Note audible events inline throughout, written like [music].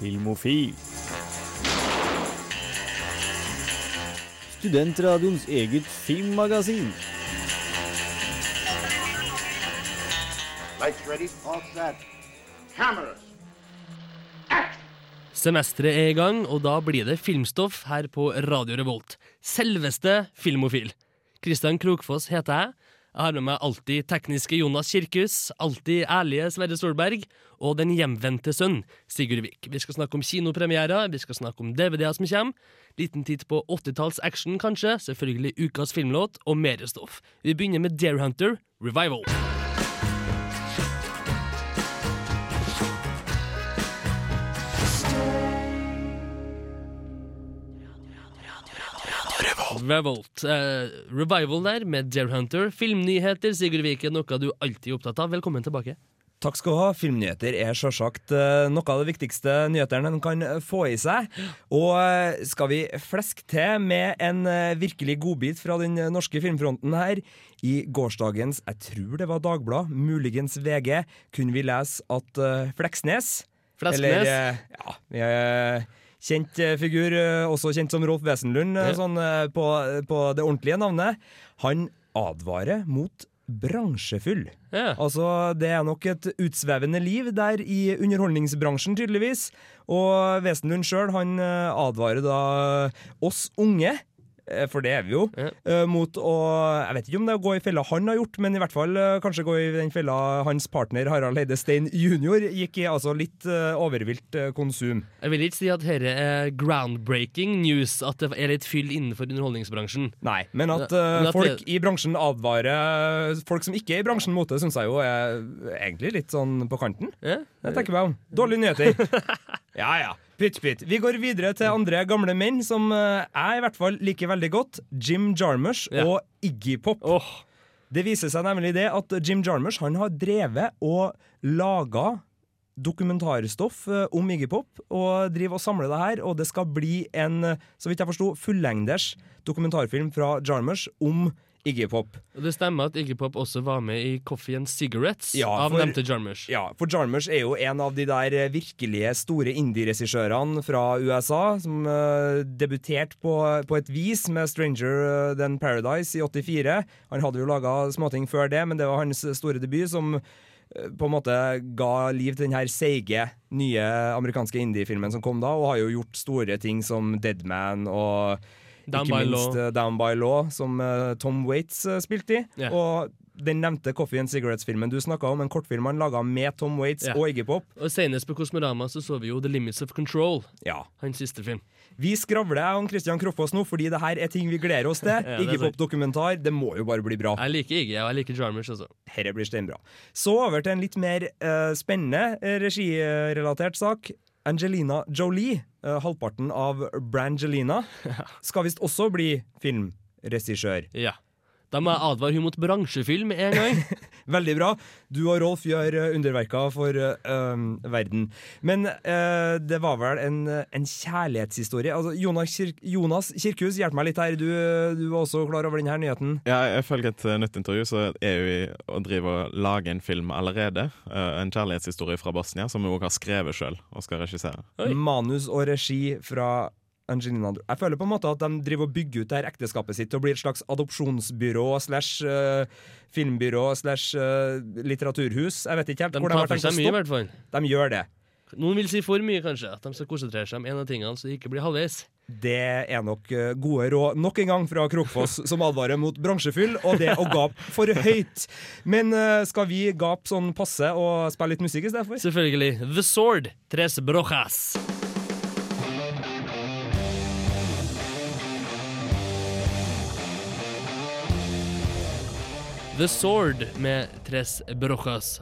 Filmofil. Studentradioens eget filmmagasin. Lights ready, all set. Cameras. Semesteret er i gang, og da blir det filmstoff her på Radio Revolt. Selveste Filmofil. Kristian Krokfoss heter jeg. Jeg har med meg alltid tekniske Jonas Kirkhus, alltid ærlige Sverre Solberg og den hjemvendte sønn Sigurd Vik. Vi skal snakke om kinopremierer, vi skal snakke om DVD-er som kommer, liten titt på 80-talls action kanskje, selvfølgelig ukas filmlåt og mer stoff. Vi begynner med Dare Hunter Revival. Revolt. Eh, revival der med Dare Hunter. Filmnyheter, Sigurd Viken, noe du alltid er opptatt av. Velkommen tilbake. Takk skal du ha. Filmnyheter er selvsagt eh, noe av det viktigste nyhetene en kan få i seg. Og eh, skal vi fleske til med en eh, virkelig godbit fra den norske filmfronten her. I gårsdagens, jeg tror det var Dagblad, muligens VG, kunne vi lese at Fleksnes Fleksnes. Eller, eh, ja, kjent eh, figur, eh, også kjent som Rolf Wesenlund, eh, sånn på, på det ordentlige navnet. Han advarer mot bransjefyll. Ja. Altså, Det er nok et utsvevende liv der i underholdningsbransjen, tydeligvis. Og Wesenlund sjøl advarer da oss unge, for det er vi jo, Ja. eh, mot å Jeg vet ikke om det er å gå i fella han har gjort, men i hvert fall eh, kanskje gå i den fella hans partner Harald Heide Stein jr. gikk i. Altså litt eh, overvilt eh, konsum. Jeg vil ikke si at dette er groundbreaking news, at det er litt fyll innenfor underholdningsbransjen. Nei, men at, Ja, eh, men at folk det- i bransjen advarer folk som ikke er i bransjen mot det, syns jeg jo er egentlig litt sånn på kanten. Ja? Det tenker jeg om. Dårlige nyheter. [laughs] Ja, ja. Pytt, pytt. Vi går videre til andre gamle menn som eh, jeg i hvert fall liker veldig godt. Jim Jarmusch Ja. og Iggy Pop. Oh. Det viser seg nemlig det at Jim Jarmusch han har drevet og laga dokumentarstoff eh, om Iggy Pop, og driver og samler det her. Og det skal bli en, så vidt jeg forsto, fullengders dokumentarfilm fra Jarmusch om Iggy Pop. og Det stemmer at Iggy Pop også var med i Coffee and Cigarettes Ja, av for- nevnte Jarmusch. Ja, for Jarmusch er jo en av de der virkelige store indie-regissørene fra USA, som uh, debuterte på, på et vis med Stranger Than Paradise i 84. Han hadde jo laga småting før det, men det var hans store debut som eh, på en måte ga liv til den her seige, nye amerikanske indie-filmen som kom da, og har jo gjort store ting som Deadman og Down ikke by minst Law. eh, Down by Law, som eh, Tom Waits eh, spilte i. Yeah. Og den nevnte Coffee and Cigarettes-filmen du snakka om, en kortfilm han laga med Tom Waits Ja. og Iggy Pop. Og Senest på Kosmorama så, så vi jo The Limits of Control, Ja. hans siste film. Vi skravler om Christian Kroppås nå, fordi det her er ting vi gleder oss til. [laughs] er Iggy. Pop-dokumentar. Det må jo bare bli bra. Jeg liker Iggy, og jeg liker Jarmusch også. Dette blir steinbra. Så over til en litt mer uh, spennende eh, regirelatert sak. Angelina Jolie, halvparten av Brangelina, [laughs] skal visst også bli filmregissør. Ja. Da må jeg advare hun mot bransjefilm en gang. [laughs] Veldig bra. Du og Rolf gjør eh, underverker for um, verden. Men eh, det var vel en, en kjærlighetshistorie. Altså, Jonas, Kir Jonas Kirkhus, hjelp meg litt her. Du, du var også klar over denne nyheten? Ja, Ifølge et nytt intervju så er vi og å drive og lage en film allerede. en kjærlighetshistorie fra Bosnia, som hun også har skrevet sjøl og skal regissere. Oi. Manus og regi fra Angelina Jeg føler på en måte at de driver og bygger ut det her ekteskapet sitt og blir et slags adopsjonsbyrå slash uh, filmbyrå slash uh, litteraturhus. Jeg vet ikke helt De hvor de har tenkt å mye, stoppe. fall. De gjør det. Noen vil si for mye, kanskje. At de skal konsentrere seg om en av tingene, så de ikke blir halvveis. Det er nok eh, gode råd nok en gang fra Krokfoss, [laughs] som advarer mot bransjefyll og det å gape for høyt. Men skal vi gape sånn passe og spille litt musikk istedenfor? Selvfølgelig. The Sword, Tres Brojas. The Sword med Tres Brochas.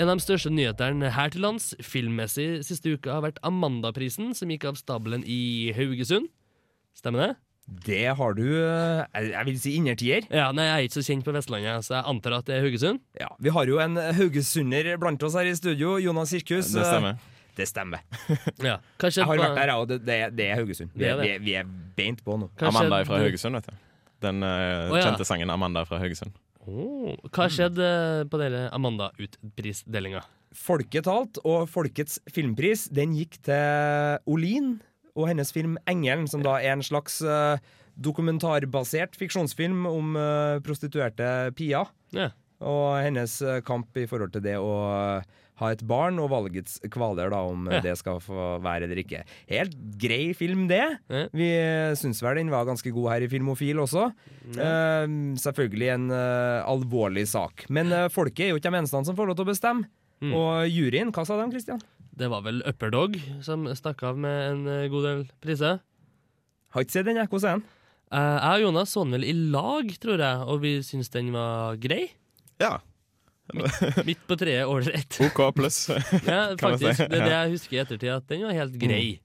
En av de største nyhetene her til lands filmmessig siste uka har vært Amandaprisen, som gikk av stabelen i Haugesund. Stemmer det? Det har du eh, jeg vil si innertier. Ja, nei, Jeg er ikke så kjent på Vestlandet, så jeg antar at det er Haugesund. Ja, vi har jo en haugesunder blant oss her i studio. Jonas Sirkus. Det stemmer. Eh, Det stemmer. [laughs] Ja, kanskje Jeg har vært der, jeg, og det, det, er- det er Haugesund. Vi Det er, vi er, vi er beint på nå. kanskje Amanda er fra Haugesund, vet du. Den eh, oh, ja. kjente sangen 'Amanda fra Haugesund'. Oh, hva skjedde eh, på dere Amanda-utprisdelinga? Folket talt, og Folkets filmpris den gikk til Olin og hennes film 'Engelen', som da er en slags eh, dokumentarbasert fiksjonsfilm om eh, prostituerte Pia. Ja. Og hennes kamp i forhold til det å ha et barn, og valgets kvaler, da, om Ja. det skal få være eller ikke. Helt grei film, det. Ja. Vi eh, syns vel den var ganske god her i Filmofil også. Eh, selvfølgelig en uh, alvorlig sak. Men uh, folket er jo ikke de eneste som får lov til å bestemme. Mm. Og juryen, hva sa de, Christian? Det var vel Upperdog som stakk av med en god del priser. Har ikke sett den, jeg. Hvordan er den? Eh, jeg og Jonas så den vel i lag, tror jeg, og vi syns den var grei. Ja. Midt på treet ålreit. OK pluss. [laughs] Ja, man si. faktisk. Det er det jeg husker i ettertid, at den var helt grei.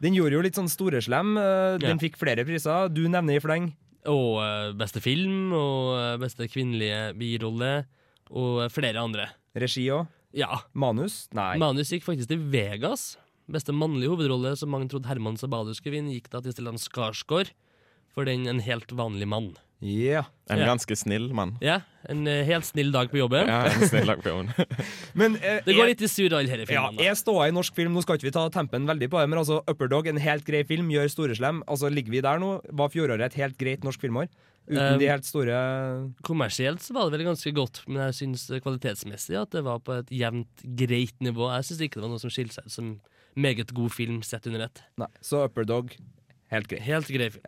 Den gjorde jo litt sånn storeslem. eh, Den Ja. fikk flere priser. Du nevner i fleng. Og eh, beste film, og eh, beste kvinnelige birolle, og flere andre. Regi òg. Ja. Manus? Nei. Manus gikk faktisk til Vegas. Beste mannlige hovedrolle, som mange trodde Herman Sabadu skulle vinne, gikk da til Stellan Skarsgård. For den En helt vanlig mann. Ja. En Ja. ganske snill mann. Ja, En eh, helt snill dag på jobben. Ja, en snill dag på jobben [laughs] Men eh, Det går litt i surr, alle disse ja, filmene. da. er ståa i norsk film Nå skal ikke vi ta tempen veldig på det, men altså Upperdog, en helt grei film, gjør storeslem. Altså, ligger vi der nå? Var fjoråret et helt greit norsk filmår? Uten Um, de helt store Kommersielt så var det vel ganske godt, men jeg syns kvalitetsmessig at det var på et jevnt greit nivå. Jeg syns ikke det var noe som skilte seg ut som meget god film sett under ett. Nei. Så Upperdog, helt grei. Helt grei film.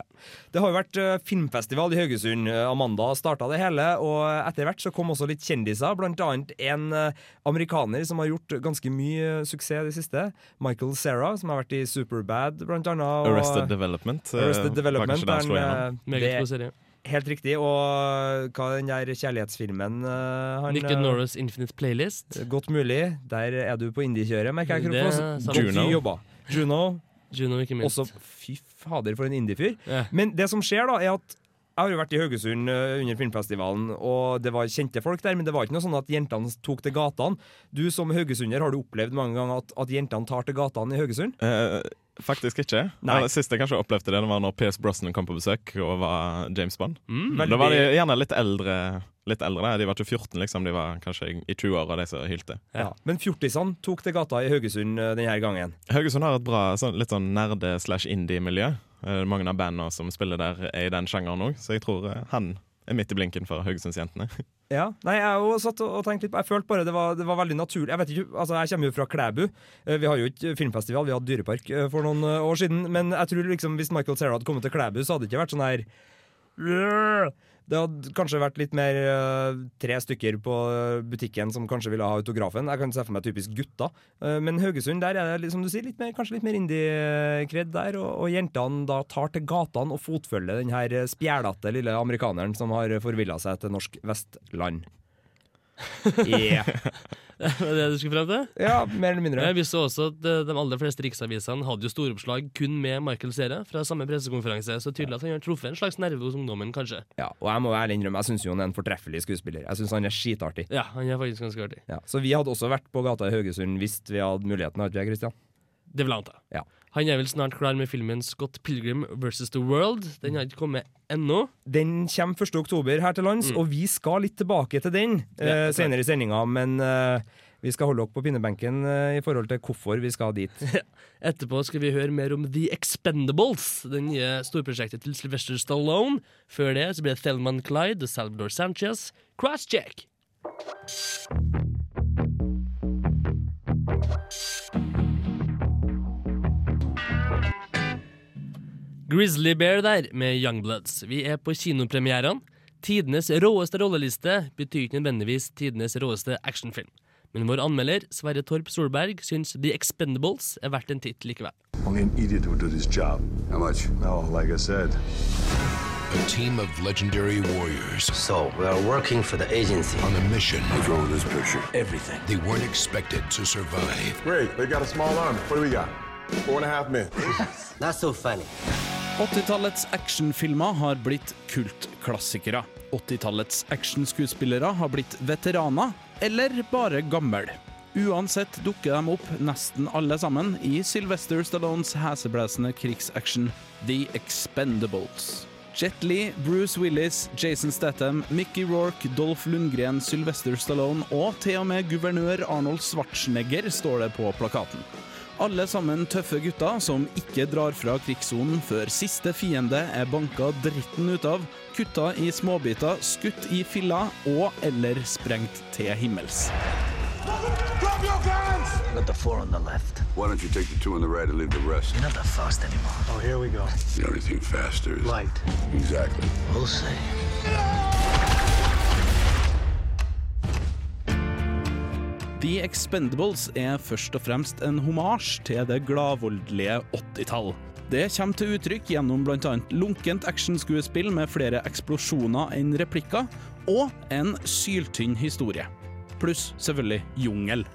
Det har jo vært uh, filmfestival i Haugesund. Eh, Amanda starta det hele, og etter hvert så kom også litt kjendiser. Blant annet en uh, amerikaner som har gjort ganske mye uh, suksess i det siste. Michael Cera, som har vært i Superbad, blant annet. og- Arrested Development. eh, Arrested Development. der han, eh, Meget det god serie. er helt riktig. Og hva den der kjærlighetsfilmen uh, han, Nick eh, Norris Infinite Playlist. Godt mulig. Der er du på indiekjøret, merker jeg. Juno. Juno, ikke minst. Også fy fader, for en indiefyr. Ja. Men det som skjer, da, er at jeg har jo vært i Haugesund eh, under filmfestivalen, og det var kjente folk der, men det var ikke noe sånn at jentene tok til gatene. Du som haugesunder, har du opplevd mange ganger at, at jentene tar til gatene i Haugesund? Eh, faktisk ikke. Nei. Eller, Sist jeg kanskje opplevde det, det var når Pierce Brosnan kom på besøk og var James Bond. Mm. Da var de gjerne litt eldre. Litt eldre. De var ikke 14, liksom. De var kanskje i 20-åra, de som hylte. Ja. Men fjortisene tok til gata i Haugesund eh, denne gangen. Haugesund har et bra sånn, litt sånn nerde-slash-indie-miljø. Eh, mange av bandene som spiller der, er i den sjangeren òg, så jeg tror eh, han er midt i blinken for Haugesundsjentene. [laughs] Ja, nei, jeg jo satt og tenkte tenkt litt Jeg følte bare det var, det var veldig naturlig. Jeg vet ikke, altså jeg kommer jo fra Klæbu. Eh, Vi har jo ikke filmfestival, vi hadde dyrepark eh, for noen eh, år siden. Men jeg tror liksom hvis Michael Sarah hadde kommet til Klæbu, så hadde det ikke vært sånn her Det hadde kanskje vært litt mer eh, tre stykker på butikken som kanskje ville ha autografen. Jeg kan se for meg typisk gutta. Eh, men Haugesund, der er det som du sier, litt mer, kanskje litt mer indie-kred der. Og, og jentene da tar til gatene og fotfølger den her spjælete lille amerikaneren som har forvilla seg til norsk Vestland. Yeah. [laughs] Var det det du skulle frem til? Ja, mer eller mindre. Jeg visste også at eh, de aller fleste riksavisene hadde jo storoppslag kun med Michael Cera fra samme pressekonferanse, så tydelig at han har truffet en slags nerve hos ungdommen, kanskje. Ja, og jeg må ærlig innrømme, jeg syns han er en fortreffelig skuespiller. Jeg syns han er skitartig. Ja, han er faktisk ganske artig. Ja. Så vi hadde også vært på gata i Haugesund hvis vi hadde muligheten, hadde vi, Kristian? Det vil jeg anta. Ja. Han er vel snart klar med filmen Scott Pilgrim versus The World. Den har ikke kommet ennå. Den kommer 1. oktober her til lands, og vi skal litt tilbake til den Ja, eh, er senere i sendinga, men uh, vi skal holde opp på pinnebenken uh, i forhold til hvorfor vi skal dit. [laughs] Etterpå skal vi høre mer om The Expendables, det nye storprosjektet til Sylvester Stallone. Før det så blir det Thelman Clyde og Salvador Sanchez. Crosscheck! Grizzly Bear der, med Youngbloods. Vi er på kinopremierene. Tidenes råeste rolleliste betyr ikke nødvendigvis tidenes råeste actionfilm. Men vår anmelder, Sverre Torp Solberg, syns The Expendables er verdt en titt likevel. Only an idiot would do this job. How much? No, like I said, A team of legendary warriors So, we are working for the agency. on a mission what's wrong with this picture? Everything. they weren't expected to survive. Great, they got a small army. What do we got? Four and a half men. Not [laughs] so funny. 80-tallets actionfilmer har blitt kultklassikere. 80-tallets actionskuespillere har blitt veteraner, eller bare gammel. Uansett dukker de opp, nesten alle sammen, i Sylvester Stallones heseblesende krigsaction The Expendables. Jet Li, Bruce Willis, Jason Statham, Mickey Rourke, Dolph Lundgren, Sylvester Stallone og til og med guvernør Arnold Schwarzenegger står det på plakaten. Alle sammen tøffe gutter som ikke drar fra krigssonen før siste fiende er banka dritten ut av, kutta i småbiter, skutt i filler og eller sprengt til himmels. Drop your guns! I got the four on the left. Why don't you take the two on the right and leave the rest? You're not that fast anymore. Oh, here we go. The only thing faster is Light. Exactly. We'll see. The Expendables er først og fremst en homasj til det gladvoldelige 80-tall. Det kommer til uttrykk gjennom bl.a. lunkent actionskuespill med flere eksplosjoner enn replikker, og en syltynn historie. Pluss selvfølgelig jungel.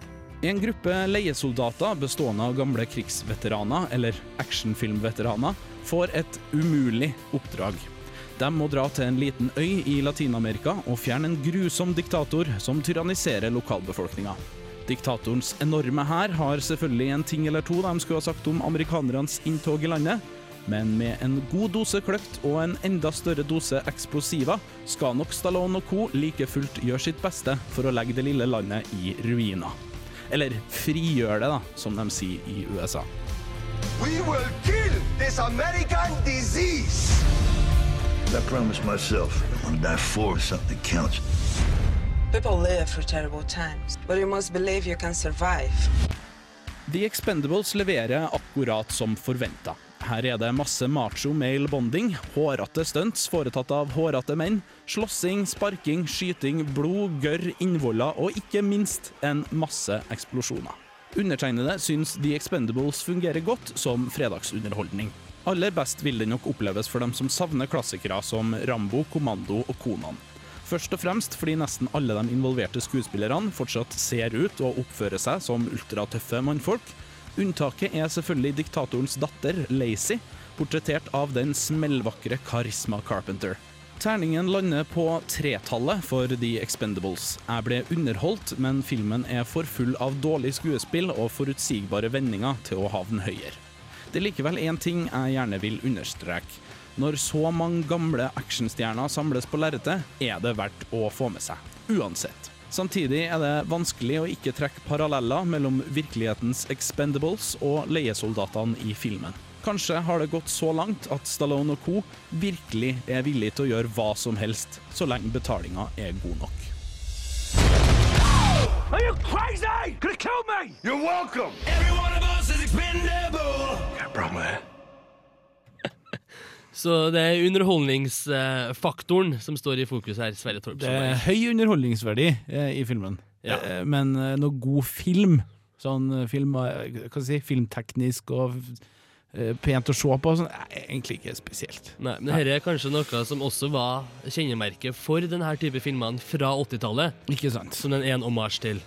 En gruppe leiesoldater bestående av gamle krigsveteraner, eller actionfilmveteraner, får et umulig oppdrag. De må dra til en liten øy i Latin-Amerika og fjerne en grusom diktator som tyranniserer lokalbefolkninga. Diktatorens enorme hær har selvfølgelig en ting eller to de skulle ha sagt om amerikanernes inntog i landet, men med en god dose kløkt og en enda større dose eksplosiver skal nok Stallone og co. like fullt gjøre sitt beste for å legge det lille landet i ruiner. Eller frigjøre det, da, som de sier i USA. We will kill this American disease! I promised myself I want to die for something that counts. People live through terrible times, but you must believe you can survive. The Expendables leverer akkurat som forventa. Her er det masse macho male bonding, hårete stunts foretatt av hårete menn, slåssing, sparking, skyting, blod, gørr, innvoller og ikke minst en masse eksplosjoner. Undertegnede syns The Expendables fungerer godt som fredagsunderholdning. Aller best vil den nok oppleves for dem som savner klassikere som Rambo, Kommando og Konan. Først og fremst fordi nesten alle de involverte skuespillerne fortsatt ser ut og oppfører seg som ultratøffe mannfolk. Unntaket er selvfølgelig diktatorens datter, Lacey, portrettert av den smellvakre Karisma Carpenter. Terningen lander på tretallet for The Expendables. Jeg ble underholdt, men filmen er for full av dårlig skuespill og forutsigbare vendinger til å havne høyere. Det er likevel én ting jeg gjerne vil understreke. Når så mange gamle actionstjerner samles på lerretet, er det verdt å få med seg. Uansett. Samtidig er det vanskelig å ikke trekke paralleller mellom virkelighetens Expendables og leiesoldatene i filmen. Kanskje har det gått så langt at Stallone og co. virkelig er villig til å gjøre hva som helst, så lenge betalinga er god nok. Are you crazy? Could have killed me! You're welcome! Every one of us is expendable! Yeah, bro, man. Så det er underholdningsfaktoren som står i fokus her, Sverre Torp. Det er høy underholdningsverdi eh, i filmen, Ja. eh, men eh, noe god film, sånn film, hva skal jeg si, filmteknisk og pent å se på, sånn, egentlig ikke spesielt. Nei, men dette er kanskje noe som også var kjennemerket for denne type filmene fra 80-tallet. Ikke sant? Som den er en omasj til.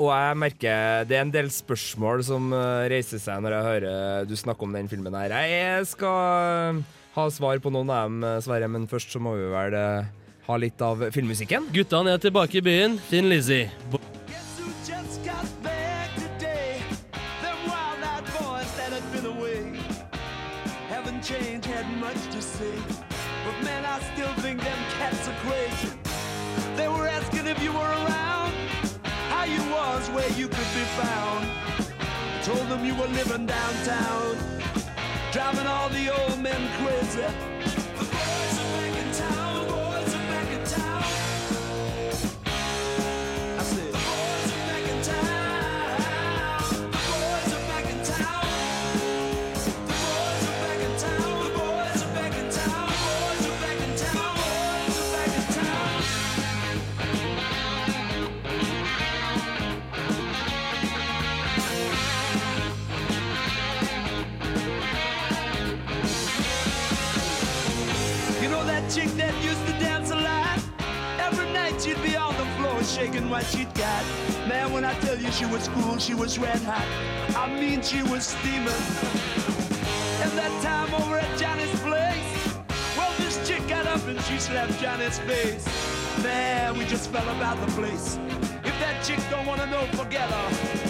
Og jeg merker det er en del spørsmål som eh, reiser seg når jeg hører du snakke om den filmen her. Jeg skal ha svar på noen av dem, eh, Sverre, men først så må vi vel eh, ha litt av filmmusikken. Guttene er tilbake i byen. Finn Lizzie. You could be found. Told them you were living downtown, driving all the old men crazy. What she'd got. Man, when I tell you she was cool, she was red hot. I mean, she was steaming. And that time over at Johnny's place, well, this chick got up and she slapped Johnny's face. Man, we just fell about the place. If that chick don't wanna know, forget her.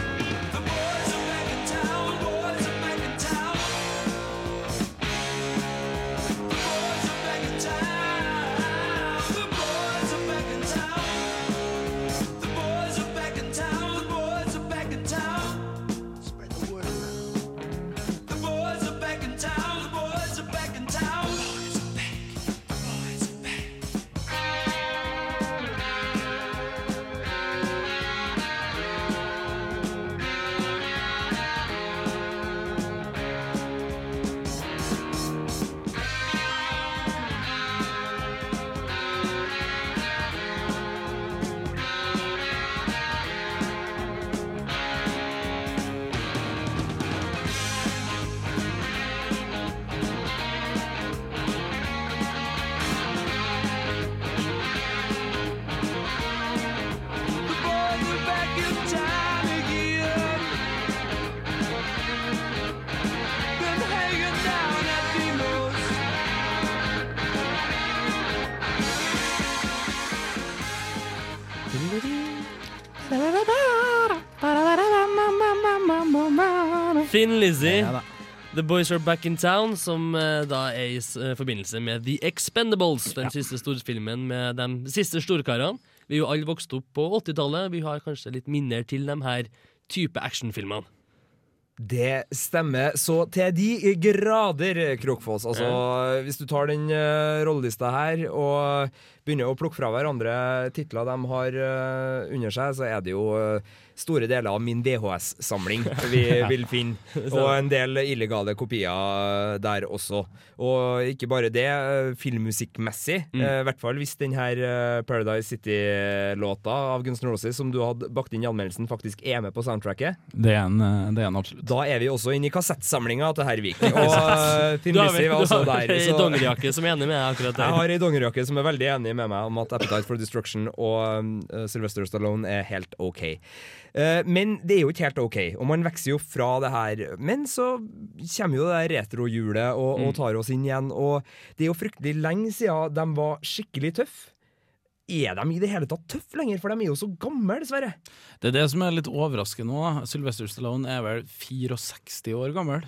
Lizzie, Ja. The Boys Are Back in Town, som uh, da er i eh, forbindelse med The Expendables, den siste storfilmen med de siste storkarene. Vi er jo alle vokst opp på 80-tallet, vi har kanskje litt minner til de her type actionfilmene. Det stemmer så til de grader, Krokfoss. Altså, Hvis du tar den uh, rollelista her og begynner å plukke fra hverandre titler de har uh, under seg, så er det jo eh, store deler av min VHS-samling [laughs] vi vil finne. [laughs] Og en del illegale kopier der også. Og ikke bare det, eh, filmmusikkmessig. Mm. eh, I hvert fall hvis den her eh, Paradise City-låta av Guns N' Roses som du hadde bakt inn i anmeldelsen, faktisk er med på soundtracket. Det er en, det er en absolutt. Da er vi også inne i kassettsamlinga til Hervik. [laughs] Og har vel- var også der. så- dongerijakke som er enig med deg akkurat Jeg har ei dongerijakke som er veldig enig med meg om at Appetite for Destruction og um, Sylvester Stallone er helt OK. Uh, men det er jo ikke helt OK, og man vokser jo fra det her. Men så kommer jo det der retrohjulet og, og Mm. tar oss inn igjen, og det er jo fryktelig lenge siden de var skikkelig tøffe. Er de i det hele tatt tøffe lenger, for de er jo så gamle, dessverre. Det er det som er litt overraskende nå. Sylvester Stallone er vel 64 år gammel.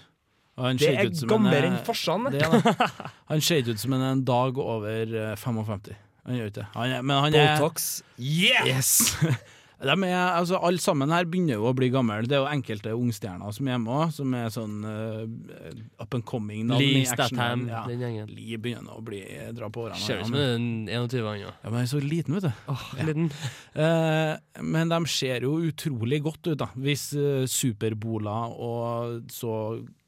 Han Det er gamlere eh, enn farsan, er. [laughs] Han ser ut som en, en dag over eh, 55. Han gjør ikke det. Han er, men han er Botox. Yeah! Yes! [laughs] De er, altså, alle sammen her begynner jo å bli gamle. Det er jo enkelte ungstjerner som er hjemme òg, som er sånn uh, up and coming. Lee action. Statham, Ja. den gjengen. Lee begynner å bli, dra på årene. Ser ut som men- en 21 år. Ja. ja, men han er så liten, vet du. Åh, liten. uh, men de ser jo utrolig godt ut, da. Hvis uh, superbola og så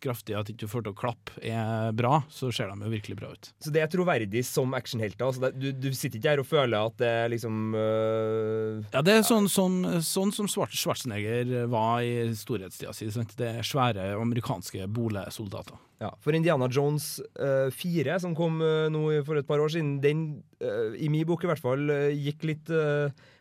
kraftig at ikke du får til å klappe er bra, så ser de jo virkelig bra ut. Så det er troverdig som actionhelter? Altså du, du sitter ikke her og føler at det er liksom uh, Ja, det er sånn, sånn, sånn som Schwar- Schwarzenegger var i storhetstida si. Det er svære amerikanske bolesoldater. ja, For Indiana Jones øh, 4, som kom øh, nå for et par år siden, den øh, i min bok i hvert fall gikk litt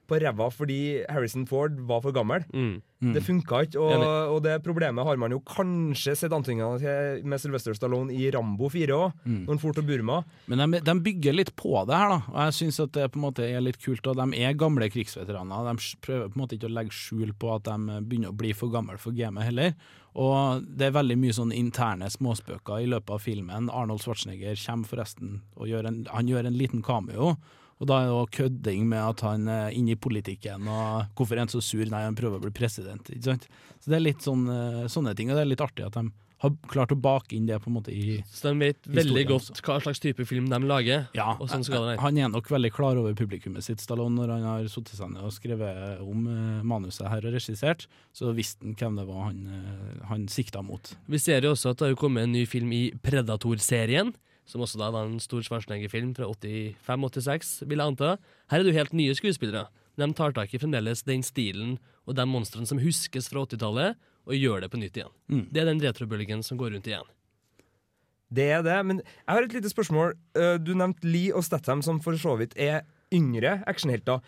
på ræva fordi Harrison Ford var for gammel. Mm. Det funka ikke, og, og det problemet har man jo kanskje sett antydninger til med Sylvester Stallone i Rambo 4 òg, Mm. når han for til Burma. Men de, de bygger litt på det her, da. Og jeg syns at det på en måte er litt kult. Og de er gamle krigsveteraner. De prøver på en måte ikke å legge skjul på at de begynner å bli for gamle for gamet heller. Og det er veldig mye sånn interne småspøker i løpet av filmen. Arnold Schwarzenegger kommer forresten og gjør en, han gjør en liten cameo. Og da er det også kødding med at han er inne i politikken, og hvorfor er han så sur? Nei, han prøver å bli president, ikke sant. Så det er litt sånn, eh, sånne ting, og det er litt artig at de har klart å bake inn det på en måte i Så de vet veldig godt hva slags type film de lager. ja, Og sånn skal det være. Han er nok veldig klar over publikummet sitt, Stallone, når han har satt seg ned og skrevet om eh, manuset her og regissert. Så visste han hvem det var han, eh, han sikta mot. Vi ser jo også at det har kommet en ny film i Predator-serien, som også da var en stor Schwarzenegger-film fra 85-86, vil jeg anta. Her er det jo helt nye skuespillere. De tar tak i fremdeles den stilen og de monstrene som huskes fra 80-tallet, og gjør det på nytt igjen. Mm. Det er den retrobølgen som går rundt igjen. Det er det, men jeg har et lite spørsmål. Eh, Du nevnte Lee og Statham, som for så vidt er yngre actionhelter.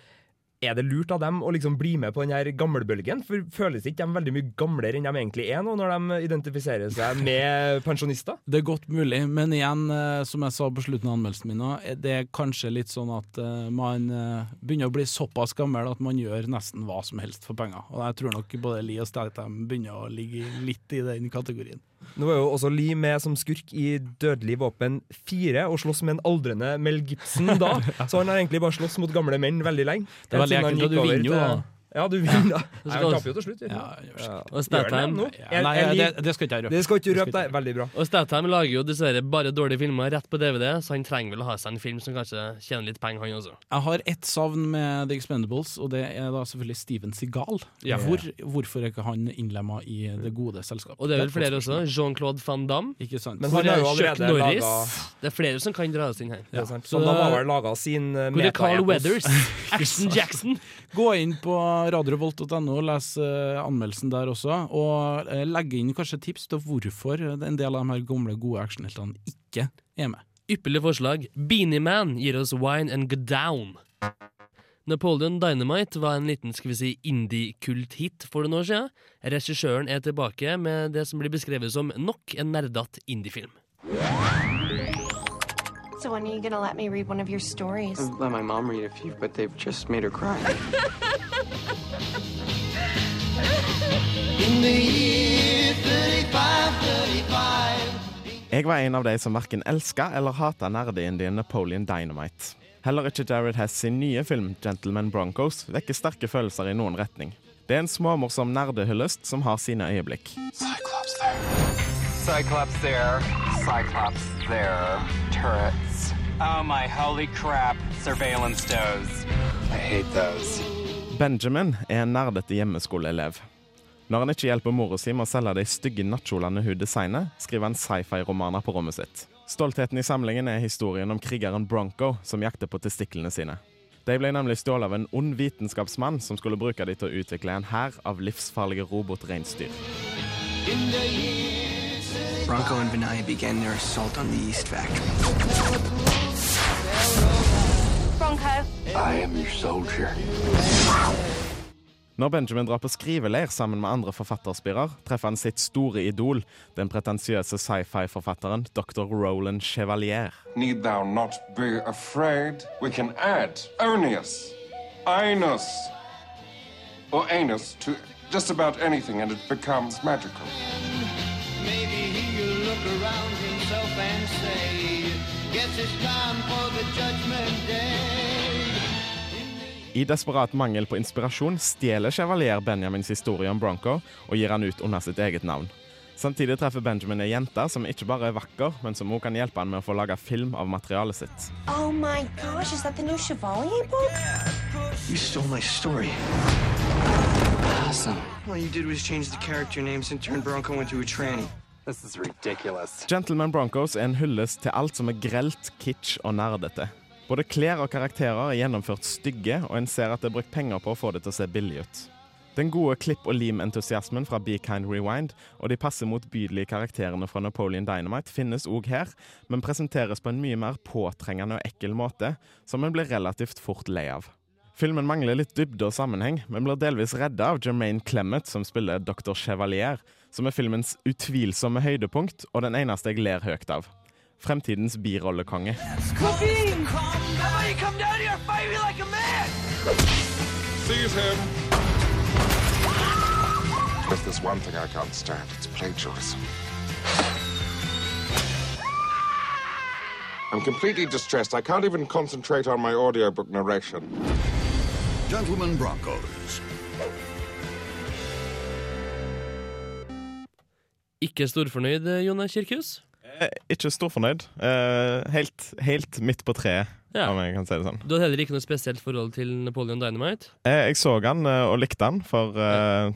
Er det lurt av dem å liksom bli med på den her gamlebølgen? For føles ikke de veldig mye gamlere enn de egentlig er nå, når de identifiserer seg med pensjonister? Det er godt mulig, men igjen, eh, som jeg sa på slutten av anmeldelsen min, er det er kanskje litt sånn at eh, man eh, begynner å bli såpass gammel at man gjør nesten hva som helst for penger. Og jeg tror nok både Li og Statham begynner å ligge litt i den kategorien. Nå er jo også Lee med som skurk i Dødelig våpen 4 og slåss med en aldrende Mel Gibson da. [laughs] Så han har egentlig bare slåss mot gamle menn veldig lenge. Det er veldig ekkelt, og du vinner jo, da. Ja, du vinner da. Så [laughs] Nei, skal Han taper jo til slutt. gjør Ja. Og Gjør Statham det? Ja, nei, det, det skal ikke jeg røpe. Det skal ikke røpe deg. Veldig bra. Og Statham lager jo dessverre bare dårlige filmer rett på DVD, så han trenger vel å ha seg en film som kanskje tjener litt penger, han også. Jeg har ett savn med The Expendables, og det er da selvfølgelig Steven Seagal. Ja. Hvor, hvorfor er ikke han innlemma i det gode selskapet? Og det er vel flere også. Jean-Claude van Damme. Ikke sant? Men han har jo allerede Norris? laga Det er flere som kan dras inn her. Det er sant. Så Så da det- har vel laga sin uh, Hvor er Carl. Weathers? [laughs] Action Jackson. Gå inn på radiorevolt.no, les eh, anmeldelsen der også, og legge inn kanskje tips til hvorfor en del av de her gamle, gode actionheltene ikke er med. Ypperlig forslag. Beanie Man gir oss Wine and Go Down. Napoleon Dynamite var en liten skal vi si, indie-kult-hit for noen år siden. Regissøren er tilbake med det som blir beskrevet som nok en nerdete indiefilm. So when are you gonna let me read one of your stories? I've let my mom read a few, but they've just made her cry. In the year 35, 35. Jeg var en av de som verken elska eller hata nerdeindien Napoleon Dynamite. Heller ikke Jared Hess sin nye film 'Gentleman Broncos' vekker sterke følelser i noen retning. Det er en småmorsom nerdehyllest som har sine øyeblikk. Cyclops there. Cyclops there. Cyclops there. Turrets. Oh my holy crap. Surveillance does. I hate those. Benjamin er en nerdete hjemmeskoleelev. Når han ikke hjelper mora si med å selge de stygge nattkjolene hun designer, skriver han sci-fi-romaner på rommet sitt. Stoltheten i samlingen er historien om krigeren Bronco som jakter på testiklene sine. De ble nemlig stjålet av en ond vitenskapsmann som skulle bruke dem til å utvikle en hær av livsfarlige robotreinsdyr. In the year Bronco and Benai began their assault on the East Factory. Bronco. I am your soldier. Når Benjamin drar på skriveleir sammen med andre forfatterspirer, treffer han sitt store idol, den pretensiøse sci-fi-forfatteren dr. Roland Chevalier. Need thou not be afraid? We can add Onius, Ainus, or Anus to just about anything and it becomes magical. I desperat mangel på inspirasjon stjeler Chevalier Benjamins historie om Bronco og gir han ut under sitt eget navn. Samtidig treffer Benjamin ei jente som ikke bare er vakker, men som òg kan hjelpe han med å få laga film av materialet sitt. Oh my gosh, is that the new Chevalier book? You stole my story. Awesome. All you did was change the character names and turn Bronco into a tranny. This is ridiculous. Gentleman Broncos er en hyllest til alt som er grelt, kitsch og nerdete. Både klær og karakterer er gjennomført stygge, og en ser at det er brukt penger på å få det til å se billig ut. Den gode klipp- og lim-entusiasmen fra Be Kind Rewind og de passe motbydelige karakterene fra Napoleon Dynamite finnes òg her, men presenteres på en mye mer påtrengende og ekkel måte, som en blir relativt fort lei av. Filmen mangler litt dybde og sammenheng, men blir delvis redda av Jermaine Clement, som spiller Dr. Chevalier, som er filmens utvilsomme høydepunkt og den eneste jeg ler høyt av. Fremtidens birollekonge. I'm completely distressed. I can't even concentrate on my audiobook narration. Gentlemen Broncos. Ikke storfornøyd, Jone Kirkhus? Eh, ikke storfornøyd. Eh, helt, helt midt på treet, Ja. om jeg kan si det sånn. Du hadde heller ikke noe spesielt forhold til Napoleon Dynamite? Eh, jeg så han eh, og likte han for eh,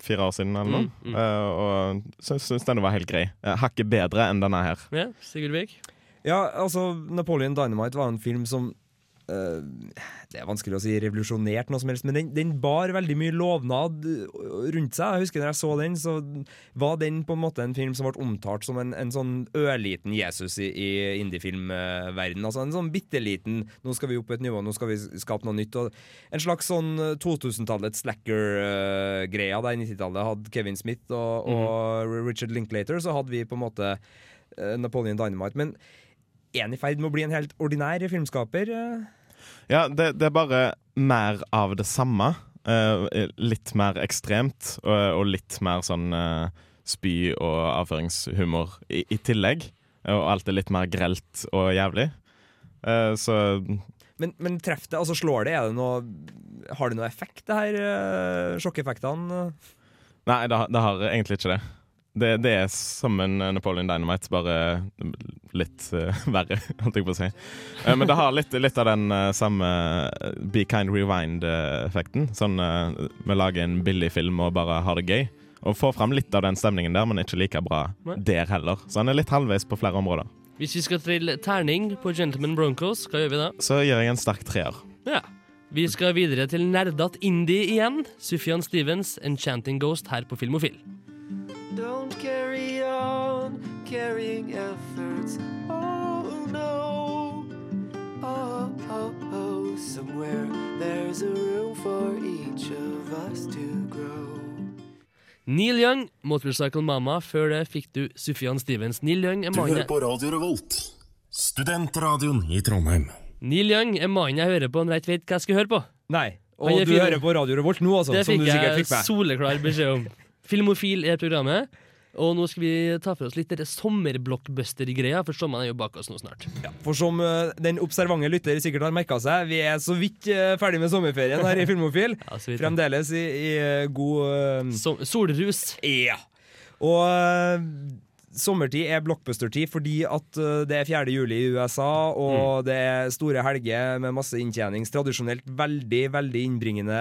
fire år siden, eller noe. Mm, mm. Eh, og syns, syns den var helt grei. Eh, Hakket bedre enn denne her. Ja, Sigurd Vik? Ja, altså, Napoleon Dynamite var en film som eh, Det er vanskelig å si revolusjonert noe som helst, men den, den bar veldig mye lovnad rundt seg. Jeg husker når jeg så den, så var den på en måte en film som ble omtalt som en, en sånn ørliten Jesus i, i indiefilmverden. Altså en sånn bitte liten 'nå skal vi opp på et nivå, nå skal vi skape noe nytt'. Og en slags sånn 2000-tallets slacker-greia der i 90-tallet hadde Kevin Smith og, og Richard Linklater, så hadde vi på en måte eh, Napoleon Dynamite. Men er han i ferd med å bli en helt ordinær filmskaper? Ja, det, det er bare mer av det samme. Uh, litt mer ekstremt, og, og litt mer sånn uh, spy- og avføringshumor i, i tillegg. Og alt er litt mer grelt og jævlig. Uh, så Men, men treff det, altså slår det? Det noe, har det noe effekt, det her? Sjokkeffektene? Nei, det, det har egentlig ikke det. Det. Det er en Napoleon Dynamite, bare litt uh, [laughs] verre, holdt jeg på å si. Uh, men det har litt, litt av den uh, samme eh, Be Kind Rewind-effekten. Sånn eh, vi lager en billig film og bare har det gøy. Og får fram litt av den stemningen der, men ikke like bra Nei. der heller. Så han er litt halvveis på flere områder. Hvis vi skal trille terning på Gentleman Broncos, hva gjør vi da? Så gjør jeg en sterk treer. Ja. Vi skal videre til nerdat indie igjen. Sufjan Stevens, 'Enchanting Ghost' her på Filmofil. Don't carry on carrying efforts. Oh no. Oh, oh, oh. Somewhere there's a room for each of us to grow. Neil Young, 'Motorcycle Mama'. Før det fikk du Sufjan Stevens. Neil Young er Du hører på Radio Revolt, studentradioen i Trondheim. Neil Young er mannen jeg hører på når jeg ikke vet hva jeg skal høre på. Nei. Og du hører på Radio Revolt nå, altså? Det som fikk du sikkert jeg fikk jeg soleklar beskjed om. [laughs] Filmofil er programmet. Og nå skal vi ta for oss litt sommerblockbuster-greia, for sommeren er jo bak oss nå snart. Ja, For som eh, den observante lytter sikkert har merka seg, vi er så vidt eh, ferdig med sommerferien her i Filmofil. [laughs] vidt, ja. Fremdeles i, i eh, god Solrus. Ja. Og sommertid er blockbuster-tid fordi at det er 4. juli i USA, og det er store helger med masse inntjenings. Tradisjonelt veldig, veldig innbringende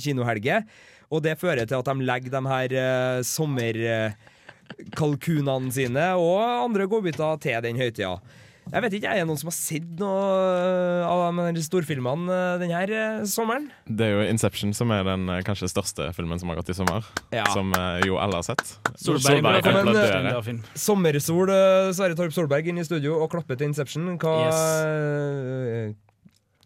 kinohelger. Og det fører til at de legger de her uh, sommerkalkunene sine og andre godbiter til den høytida. Jeg vet ikke, Er det noen som har sett noe eh, av de storfilmene eh, denne sommeren? Det er jo Inception som er den kanskje største filmen som har gått i sommer. Ja. Som jo alle har sett. Solberg, Solberg en, Sommersol, Sverre Torp Solberg inn i studio og klapper til Inception. Hva yes.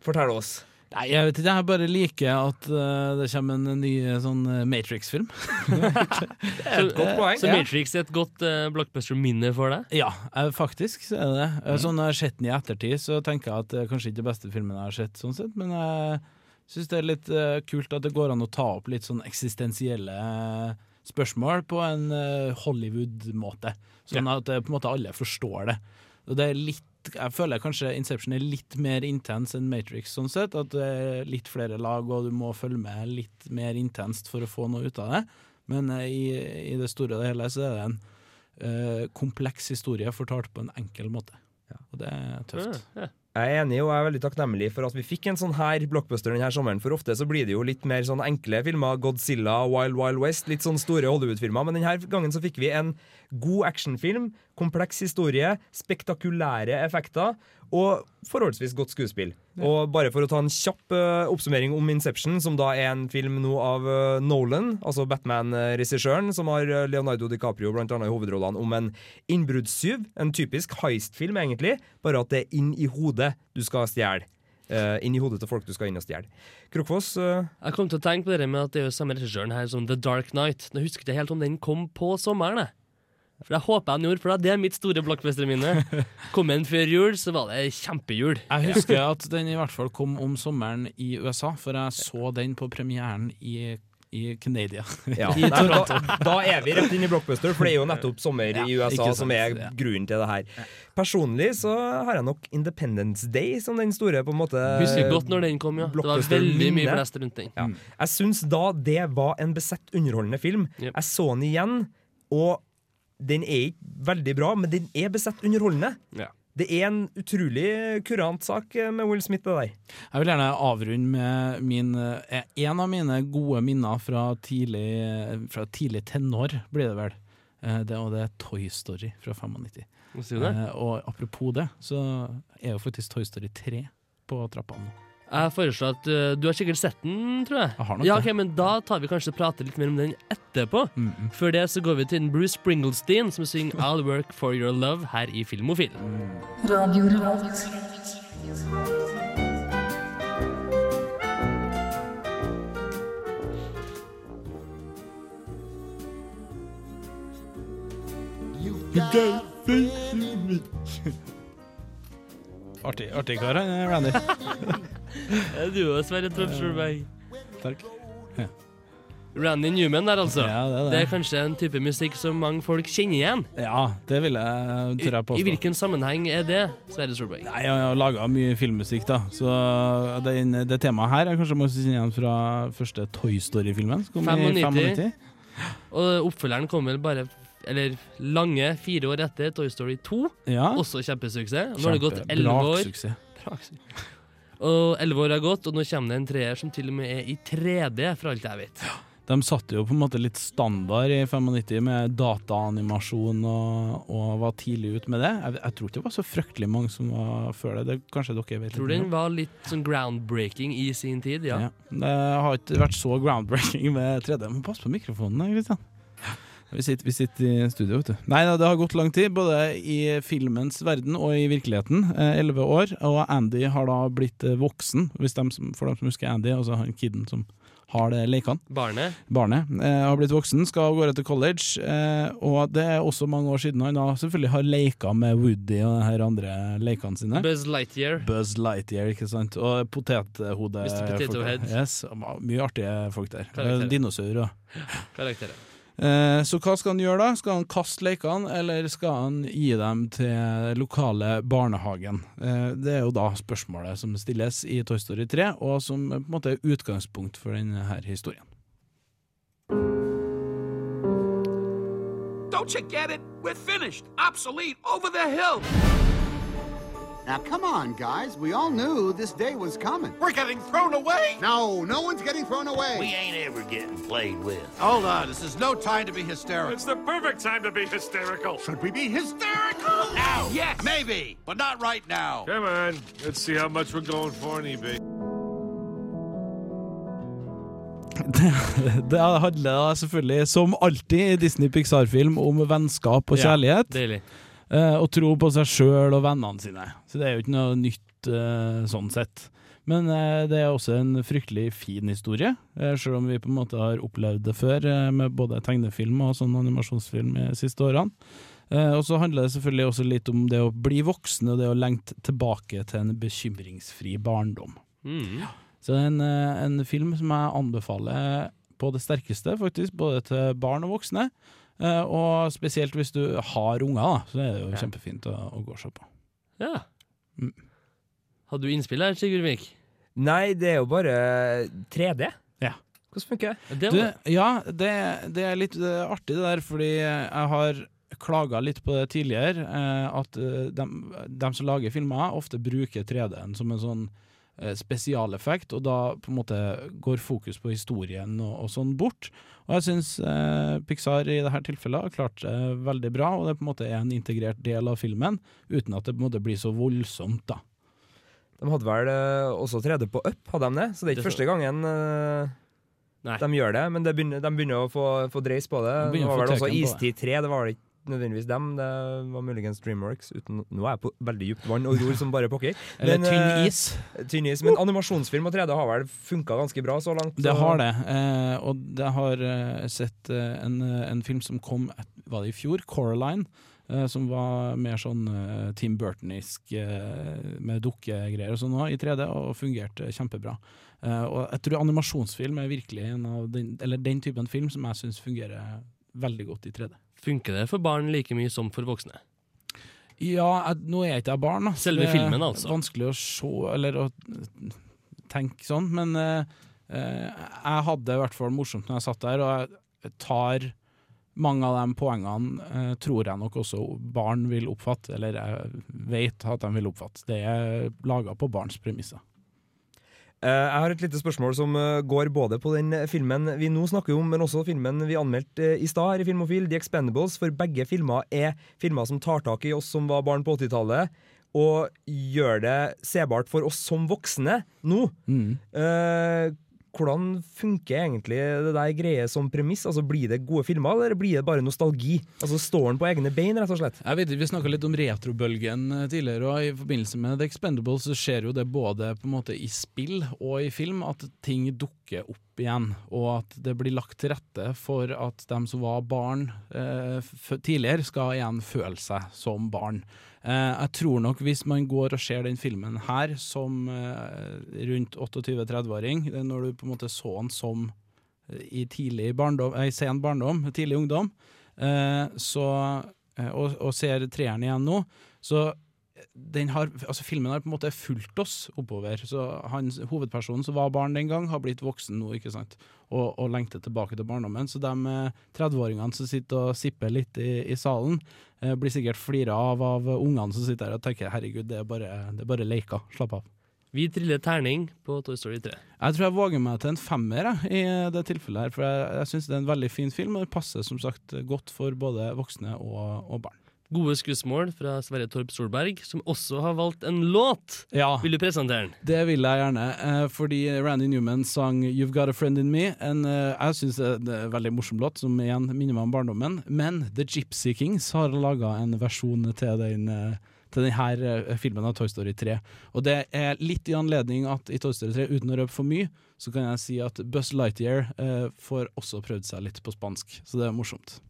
Fortell oss. Nei, jeg vet ikke, jeg bare liker at uh, det kommer en ny eh, sånn eh, Matrix-film. [laughs] det er et godt Så, så Matrix er et godt uh, blockbuster-minne for deg? Ja, faktisk så er det det. Mm. Sånn når jeg har sett den i ettertid, så tenker jeg at det er kanskje ikke den beste filmen jeg har sett, sånn sett, men jeg syns det er litt uh, kult at det går an å ta opp litt sånn eksistensielle spørsmål på en Hollywood-måte. Sånn at på en måte alle forstår det. Og det er litt jeg føler kanskje Inception er litt mer intens enn Matrix, sånn sett. At det er litt flere lag, og du må følge med litt mer intenst for å få noe ut av det. Men eh, i, i det store og det hele så er det en uh, kompleks historie fortalt på en enkel måte. Og det er tøft. Jeg er enig, og jeg er veldig takknemlig for at vi fikk en sånn her blockbuster denne sommeren. For ofte så blir det jo litt mer sånn enkle filmer. Godzilla, Wild Wild West. Litt sånn store Hollywood-filmer. Men denne gangen så fikk vi en god actionfilm, kompleks historie, spektakulære effekter og forholdsvis godt skuespill. Og bare for å ta en kjapp uh, oppsummering om Inception, som da er en film nå av uh, Nolan, altså Batman-regissøren, som har eh, Leonardo DiCaprio blant annet i hovedrollene, om en innbruddstyv. En typisk heist-film, egentlig, bare at det er inn i hodet du skal stjele. Uh, inn i hodet til folk du skal inn og stjele. Krokfoss Uh... Jeg kom til å tenke på det med at det er jo samme regissøren her som The Dark Knight. Nå husker jeg ikke helt om den kom på sommeren. jeg. For det håper jeg han gjorde, for det er mitt store blockbuster-minne. [laughs] Kom den før jul, så var det kjempejul. Jeg husker at den i hvert fall kom om sommeren i USA, for jeg så den på premieren i, i Canada. Ja. [laughs] I da, da er vi rett inn i blockbuster, for det er jo nettopp sommer Ja, i USA sant, som er grunnen til det her. Personlig så har jeg nok Independence Day som den store på en måte Husker godt når den kom, ja. Det var veldig mye blest rundt den. Ja. Jeg syns da det var en besett underholdende film. Jeg så den igjen, og den er ikke veldig bra, men den er besett underholdende. Ja. Det er en utrolig kurant sak eh, med Will Smith, det der. Jeg vil gjerne avrunde med min, eh, en av mine gode minner fra tidlig, fra tidlig tenår, blir det vel. Eh, Det, og det er Toy Story fra 95. Hva det? Eh, og apropos det, så er jo faktisk Toy Story 3 på trappene. Jeg foreslår at uh, Du har sikkert sett den, tror jeg. Jeg har nok ja, det. ok, men Da tar vi kanskje prater litt mer om den etterpå. Før det så går vi til Bruce Springlestein som synger [laughs] I'll Work For Your Love her i Filmofil. Radio Revolt. [laughs] Artig, artig kar, han eh, Randy. [laughs] du òg, Sverre Trøfsjølberg. Takk. Randy Newman der, altså. Ja, det er det. det er kanskje en type musikk som mange folk kjenner igjen. Ja, det vil jeg tørre påstå. I I hvilken sammenheng er det, Sverre Solberg? Nei, Jeg har laga mye filmmusikk, da. Så det, det temaet her er kanskje mest kjent igjen fra første Toy Story-filmen. som kom i 95. 95. Og oppfølgeren kom vel bare eller lange fire år etter Toy Story 2. Ja. Også kjempesuksess. Nå har det gått elleve år. braksuksess. Og elleve år har gått, og nå kommer det en treer som til og med er i 3D, for alt jeg vet. De satte jo på en måte litt standard i 95 med dataanimasjon og, og var tidlig ute med det. Jeg, jeg tror ikke det var så fryktelig mange som var før det. det kanskje dere vet tror den var litt sånn groundbreaking i sin tid, ja. Ja. Det har ikke vært så groundbreaking med 3D. Men pass på mikrofonen, Kristian. Vi sitter, vi sitter i studio, vet du. Nei da, det har gått lang tid, både i filmens verden og i virkeligheten. eh, Elleve år. Og Andy har da blitt eh, voksen, hvis dem for dem som husker Andy, altså han kiden som har det lekene. Barnet. Barnet eh, har blitt voksen, skal av gårde til college. Eh, og det er også mange år siden han da selvfølgelig har leka med Woody og de andre lekene sine. Buzz Lightyear. Buzz Lightyear, ikke sant. Og potethode. Mr. Potato. Head. Yes, mye artige folk der. Karakterer. Dinosaur og Karakterer. Eh, Så hva skal han gjøre da? Skal han kaste lekene, eller skal han gi dem til lokale barnehagen? Eh, Det er jo da spørsmålet som stilles i Toy Story 3, og som på en måte er utgangspunkt for denne historien. Don't you get it? We're finished. Obsolete. Over the hill. Now, come on, guys. We all knew this day was coming. We're getting thrown away. No, no one's getting thrown away. We ain't ever getting played with. Hold on. This is no time to be hysterical. It's the perfect time to be hysterical. Should we be hysterical? Now, yes. Maybe, but not right now. Come on, let's see how much we're going for on eBay. [laughs] Det handler da er selvfølgelig, som alltid i Disney Pixar-film, om vennskap og Ja, kjærlighet. deilig. Eh, og tro på seg sjøl og vennene sine. Så det er jo ikke noe nytt eh, sånn sett. Men eh, det er også en fryktelig fin historie, sjøl om vi på en måte har opplevd det før med både tegnefilm og sånn animasjonsfilm de siste årene. Og så handler det selvfølgelig også litt om det å bli voksen og det å lengte tilbake til en bekymringsfri barndom. Mm. Så det er en, en film som jeg anbefaler på det sterkeste, faktisk, både til barn og voksne. Eh, og spesielt hvis du har unger, da, så er det jo kjempefint å, å gå og se på. Ja. Mm. Hadde du innspill her, Sigurd Vik? Nei, det er jo bare 3D. Ja. Hvordan funker det? Det Du, ja, det, det er litt eh, artig det der, fordi jeg har klaga litt på det tidligere, eh, at de, dem, dem som lager filmer, ofte bruker 3D-en som en sånn spesialeffekt, og da på en måte går fokus på historien og, og sånn bort. Og jeg syns eh, Pixar i dette tilfellet har klart det veldig bra, og det på en måte er en integrert del av filmen, uten at det på en måte blir så voldsomt, da. De hadde vel eh, også 3D på Up, hadde de det? Så det er ikke Det første gangen eh, de gjør det, men det begynner, de begynner å få, få dreis på det. De Det var vel også. Istid 3, det var vel ikke nødvendigvis dem, det var muligens Dreamworks. Uten, nå er jeg på veldig dypt vann og ror som bare pokker. [laughs] Eller Men, tynn eh, is. Tynn is, Men animasjonsfilm og 3D har vel funka ganske bra så langt? Det har det, eh, og jeg har eh, sett eh, en, en film som kom var det i fjor, Coraline, eh, som var mer sånn Tim Burtonisk eh, med dukkegreier og sånn i 3D, og fungerte kjempebra. Eh, og jeg tror animasjonsfilm er virkelig en av den, eller den typen film som jeg syns fungerer veldig godt i 3D. Funker det for barn like mye som for voksne? Ja, jeg, nå er jeg ikke jeg barn, da. Selve filmen, altså. Vanskelig å se, eller å tenke sånn, men eh, jeg hadde det i hvert fall morsomt når jeg satt der, og jeg tar mange av de poengene uh, tror jeg nok også barn vil oppfatte, eller jeg vet at de vil oppfatte. Det er laga på barns premisser. Eh, Jeg har et lite spørsmål som eh, går både på den filmen vi nå snakker om, men også filmen vi anmeldte eh, i stad her i Filmofil, The Expendables. For begge filmer er filmer som tar tak i oss som var barn på 80-tallet, og gjør det sebart for oss som voksne nå. Eh, hvordan funker egentlig det der greie som premiss? Altså Blir det gode filmer, eller blir det bare nostalgi? Altså Står den på egne bein, rett og slett? Jeg vet Vi snakka litt om retrobølgen eh, tidligere, og i forbindelse med The Expendables så skjer jo det både på en måte i spill og i film at ting dukker opp igjen, og at det blir lagt til rette for at dem som var barn eh, tidligere, skal igjen føle seg som barn. Eh, jeg tror nok hvis man går og ser den filmen her som eh, rundt 28-30-åring, eh, når du på en måte så den som eh, i tidlig barndom, eh, sen barndom, tidlig ungdom, eh, så, eh, og, og ser treeren igjen nå, så har, altså filmen har på en måte fulgt oss oppover. Så han, Hovedpersonen som var barn den gang, har blitt voksen nå, ikke sant? Og, og lengter tilbake til barndommen. Så de eh, 30-åringene som sitter og sipper litt i, i salen, eh, blir sikkert flira av av ungene som sitter der og tenker herregud, det er bare, det er bare leker, slapp av. Vi triller terning på Toy Story 3. Jeg tror jeg våger meg til en femmer jeg, i det tilfellet her, for jeg, jeg syns det er en veldig fin film, og det passer som sagt godt for både voksne og, og barn. Gode skussmål fra Sverre Torp Solberg, som også har valgt en låt. Ja. Vil du presentere den? Det vil jeg gjerne, eh, fordi Randy Newman sang 'You've Got a Friend In Me'. En, eh, jeg syns det er en veldig morsom låt, som igjen minner meg om barndommen. Men The Gypsy Kings har laga en versjon til den. eh, til denne filmen av Toy Story 3. Og det er litt i anledning at i Toy Story 3, uten å røpe for mye, så kan jeg si at Buzz Lightyear eh, får også prøvd seg litt på spansk. Så det er morsomt.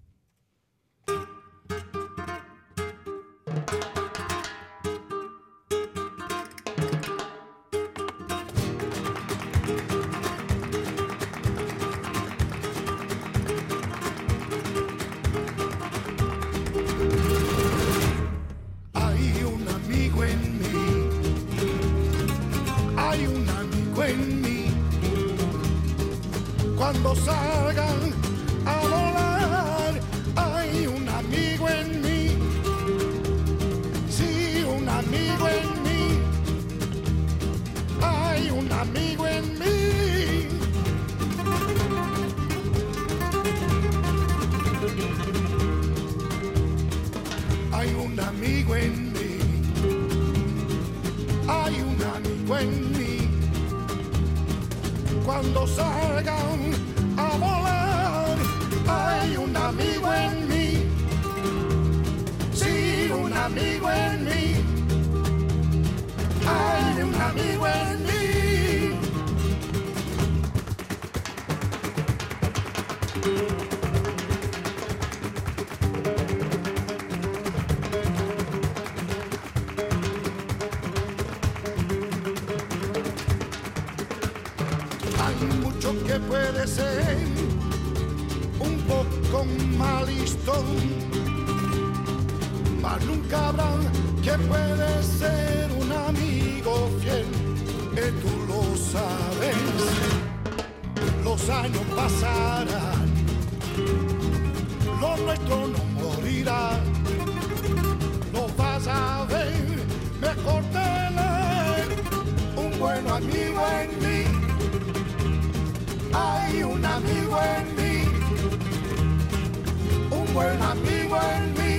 Un amigo en mí.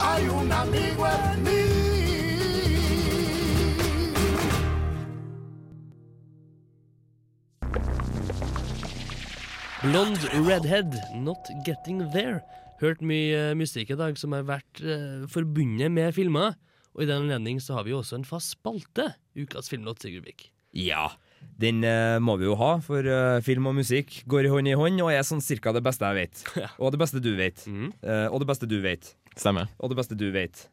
Hay un amigo en mí. Blond Redhead, Not Getting There. Hørt mye eh, musikk i dag som har vært eh, forbundet med filmer. Og i den anledning så har vi jo også en fast spalte. Ukas filmlåt, Sigurd Vik. Ja. Den eh, må vi jo ha, for eh, film og musikk går i hånd i hånd og er sånn cirka det beste jeg vet. [laughs] Og det beste du vet. Eh, og det beste du vet. Stemmer. Og det beste du vet.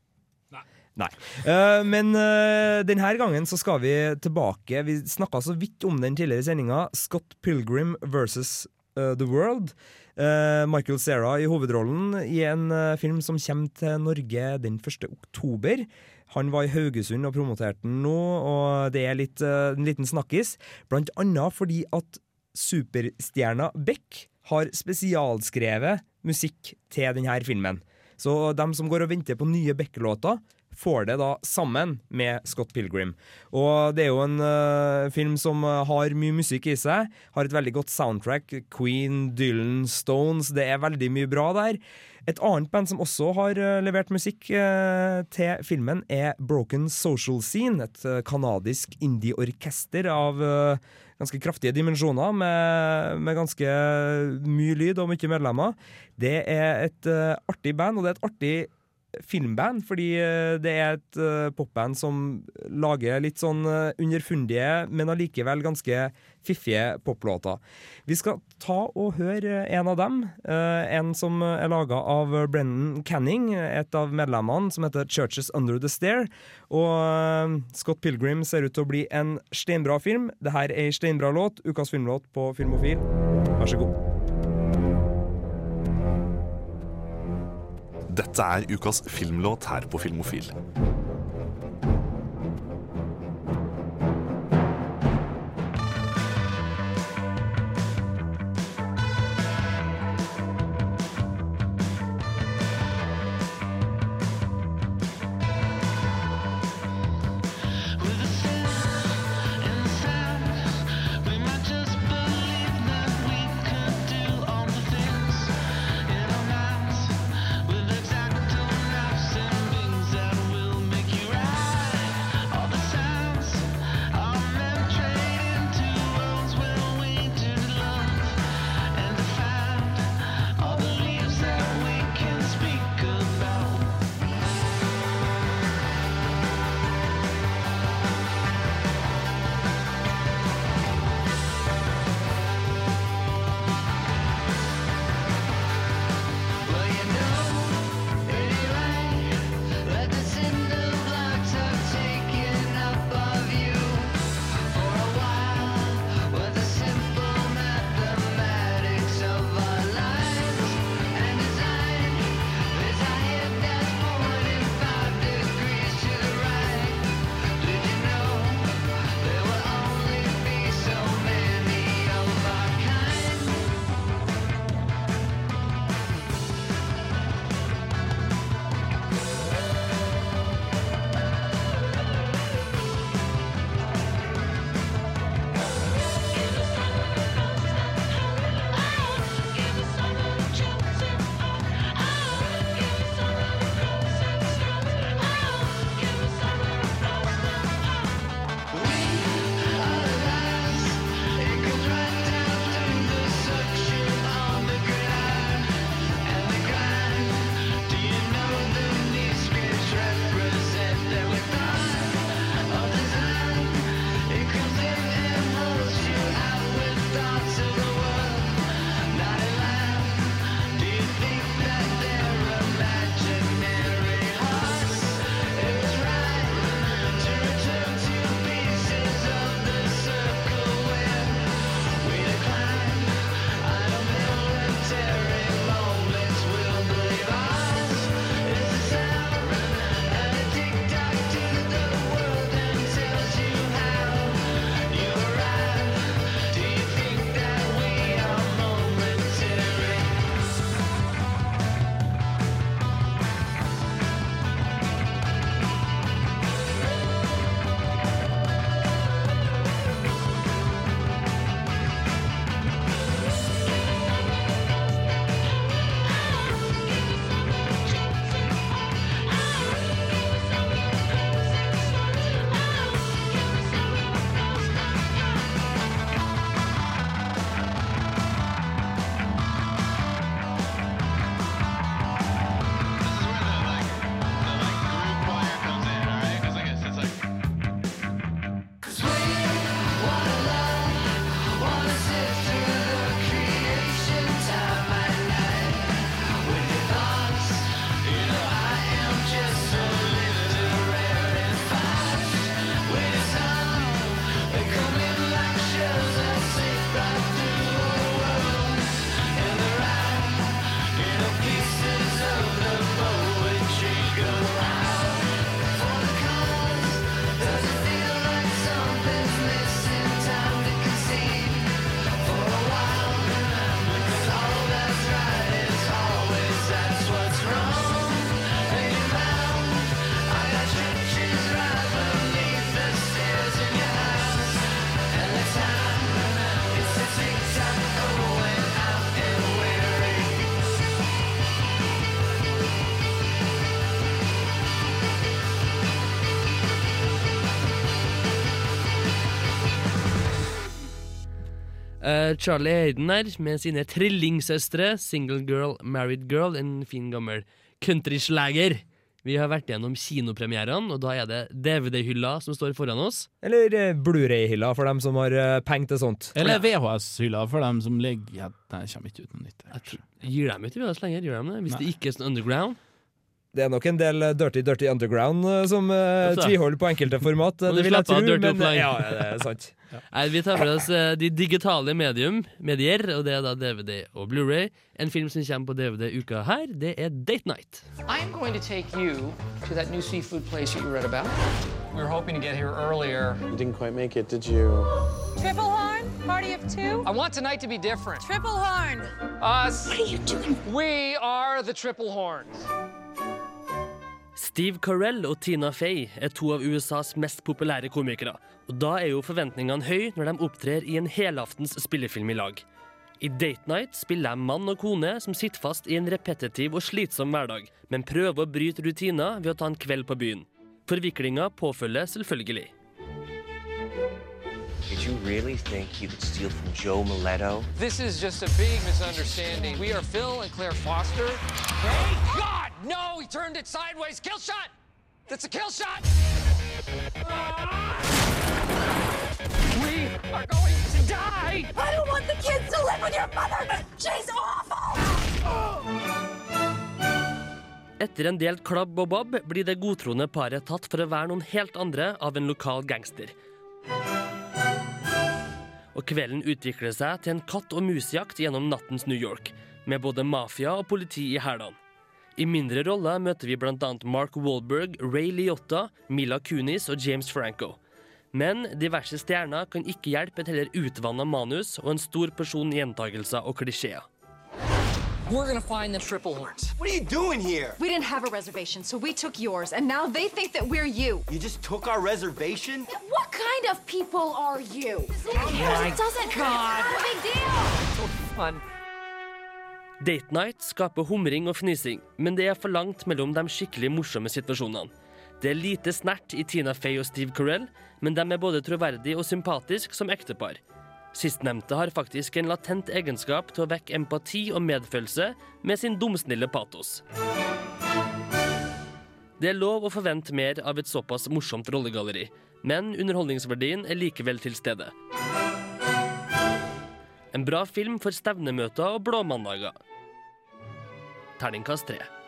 Nei. Eh, men eh, denne gangen så skal vi tilbake. Vi snakka så vidt om den tidligere i sendinga. Scott Pilgrim versus eh, The World. Eh, Michael Cera i hovedrollen i en eh, film som kommer til Norge den 1. oktober. Han var i Haugesund og promoterte den nå, og det er litt, uh, en liten snakkis. Blant annet fordi at superstjerna Beck har spesialskrevet musikk til denne filmen. Så dem som går og venter på nye Beck-låter, får det da sammen med Scott Pilgrim. Og det er jo en uh, film som har mye musikk i seg. Har et veldig godt soundtrack. Queen, Dylan, Stones. Det er veldig mye bra der. Et annet band som også har eh, levert musikk eh, til filmen, er Broken Social Scene. Et uh, kanadisk indie-orkester av eh, ganske kraftige dimensjoner, med, med ganske mye lyd og mye medlemmer. Det er et eh, artig band, og det er et artig filmband, fordi eh, det er et eh, popband som lager litt sånn eh, underfundige, men allikevel ganske fiffige poplåter. Vi skal ta og høre en av dem. En som er laga av Brennan Canning, et av medlemmene, som heter Churches Under the Stair. Og Scott Pilgrim ser ut til å bli en steinbra film. Dette er ei steinbra låt, ukas filmlåt på Filmofil. Vær så god. Dette er ukas filmlåt her på Filmofil. Charlie Hayden her med sine trillingsøstre, Single Girl, Married Girl, en fin gammel countryslager. Vi har vært gjennom kinopremierene, og da er det DVD-hylla som står foran oss. Eller eh, Blu-ray-hylla for dem som har eh, penger til sånt. Eller VHS-hylla for dem som ligger ja, Det kommer ikke ut noe nytt. Jeg tror, gir dem ikke VHS lenger, gjør de det? Hvis det ikke er sånn underground? Det er nok en del eh, Dirty Dirty Underground som uh, tviholder på enkelte format. Det vil jeg tro, men ja, ja, det er sant. Nei, Vi tar for oss eh, de digitale medium, medier, og det er da DVD og Blu-ray. En film som kommer på DVD uka her, det er Date Night. I'm going to take you to that new seafood place that you read about. We were hoping to get here earlier. You didn't quite make it, did you? Triple horn? Party of two? I want tonight to be different. Triple horn! Us. What are you doing? We are the Triple Horns. Steve Carell og Tina Fey er to av USAs mest populære komikere. Og da er jo forventningene høye når de opptrer i en helaftens spillefilm i lag. I Date Night spiller de mann og kone som sitter fast i en repetitiv og slitsom hverdag, men prøver å bryte rutiner ved å ta en kveld på byen. Forviklinga påfølger selvfølgelig. Did you really think you could steal from Joe Miletto? This is just a big misunderstanding. We are Phil and Claire Foster. Hey, God! No, he turned it sideways. Kill shot! That's a kill shot! We are going to die! I don't want the kids to live with your mother! She's awful! Etter en del klabb og babb blir det godtroende paret tatt for å være noen helt andre av en lokal gangster. Og kvelden utvikler seg til en katt- og musejakt gjennom nattens New York, med både mafia og politi i hælene. I mindre roller møter vi bl.a. Mark Wahlberg, Ray Liotta, Mila Kunis og James Franco. Men diverse stjerner kan ikke hjelpe et heller utvanna manus og en stor porsjon gjentagelser og klisjeer. We're gonna find the Triple Horns. What are you doing here? We didn't have a reservation, so we took yours, and now they think that we're you. You just took our reservation? What kind of people are you? my It doesn't God. Not a big deal. So Fun. Date Night skaper humring og fnising, men det er for langt mellom de skikkelig morsomme situasjonene. Det er lite snert i Tina Fey og Steve Carell, men de er både troverdige og sympatiske som ektepar. Sistnevnte har faktisk en latent egenskap til å vekke empati og medfølelse med sin dumsnille patos. Det er lov å forvente mer av et såpass morsomt rollegalleri, men underholdningsverdien er likevel til stede. En bra film for stevnemøter og blåmandager. Terningkast tre.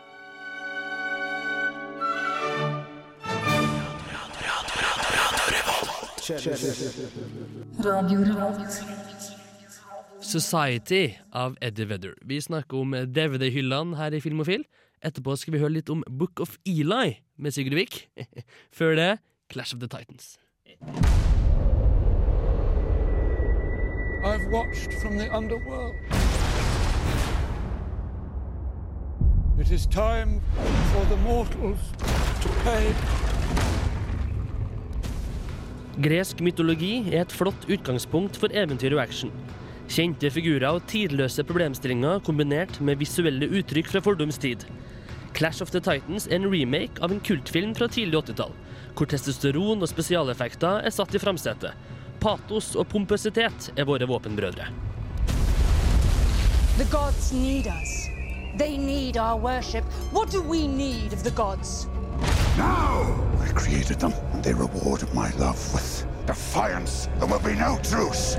Society av Eddie Vedder. Vi snakker om DVD-hyllene her i Filmofil. Etterpå skal vi høre litt om Book of Eli med Sigurd Vik. [laughs] Før det Clash of the Titans. I've watched from the underworld. It is time for the mortals to pay. Gresk mytologi er et flott utgangspunkt for eventyr og action. Kjente figurer og tidløse problemstillinger kombinert med visuelle uttrykk fra fordums tid. Clash of the Titans er en remake av en kultfilm fra tidlig 80-tall, hvor testosteron og spesialeffekter er satt i framsetet. Patos og pompøsitet er våre våpenbrødre. The gods need us. They need our worship. What do we need of the gods? I created them, and they rewarded my love with defiance. There will be no truce.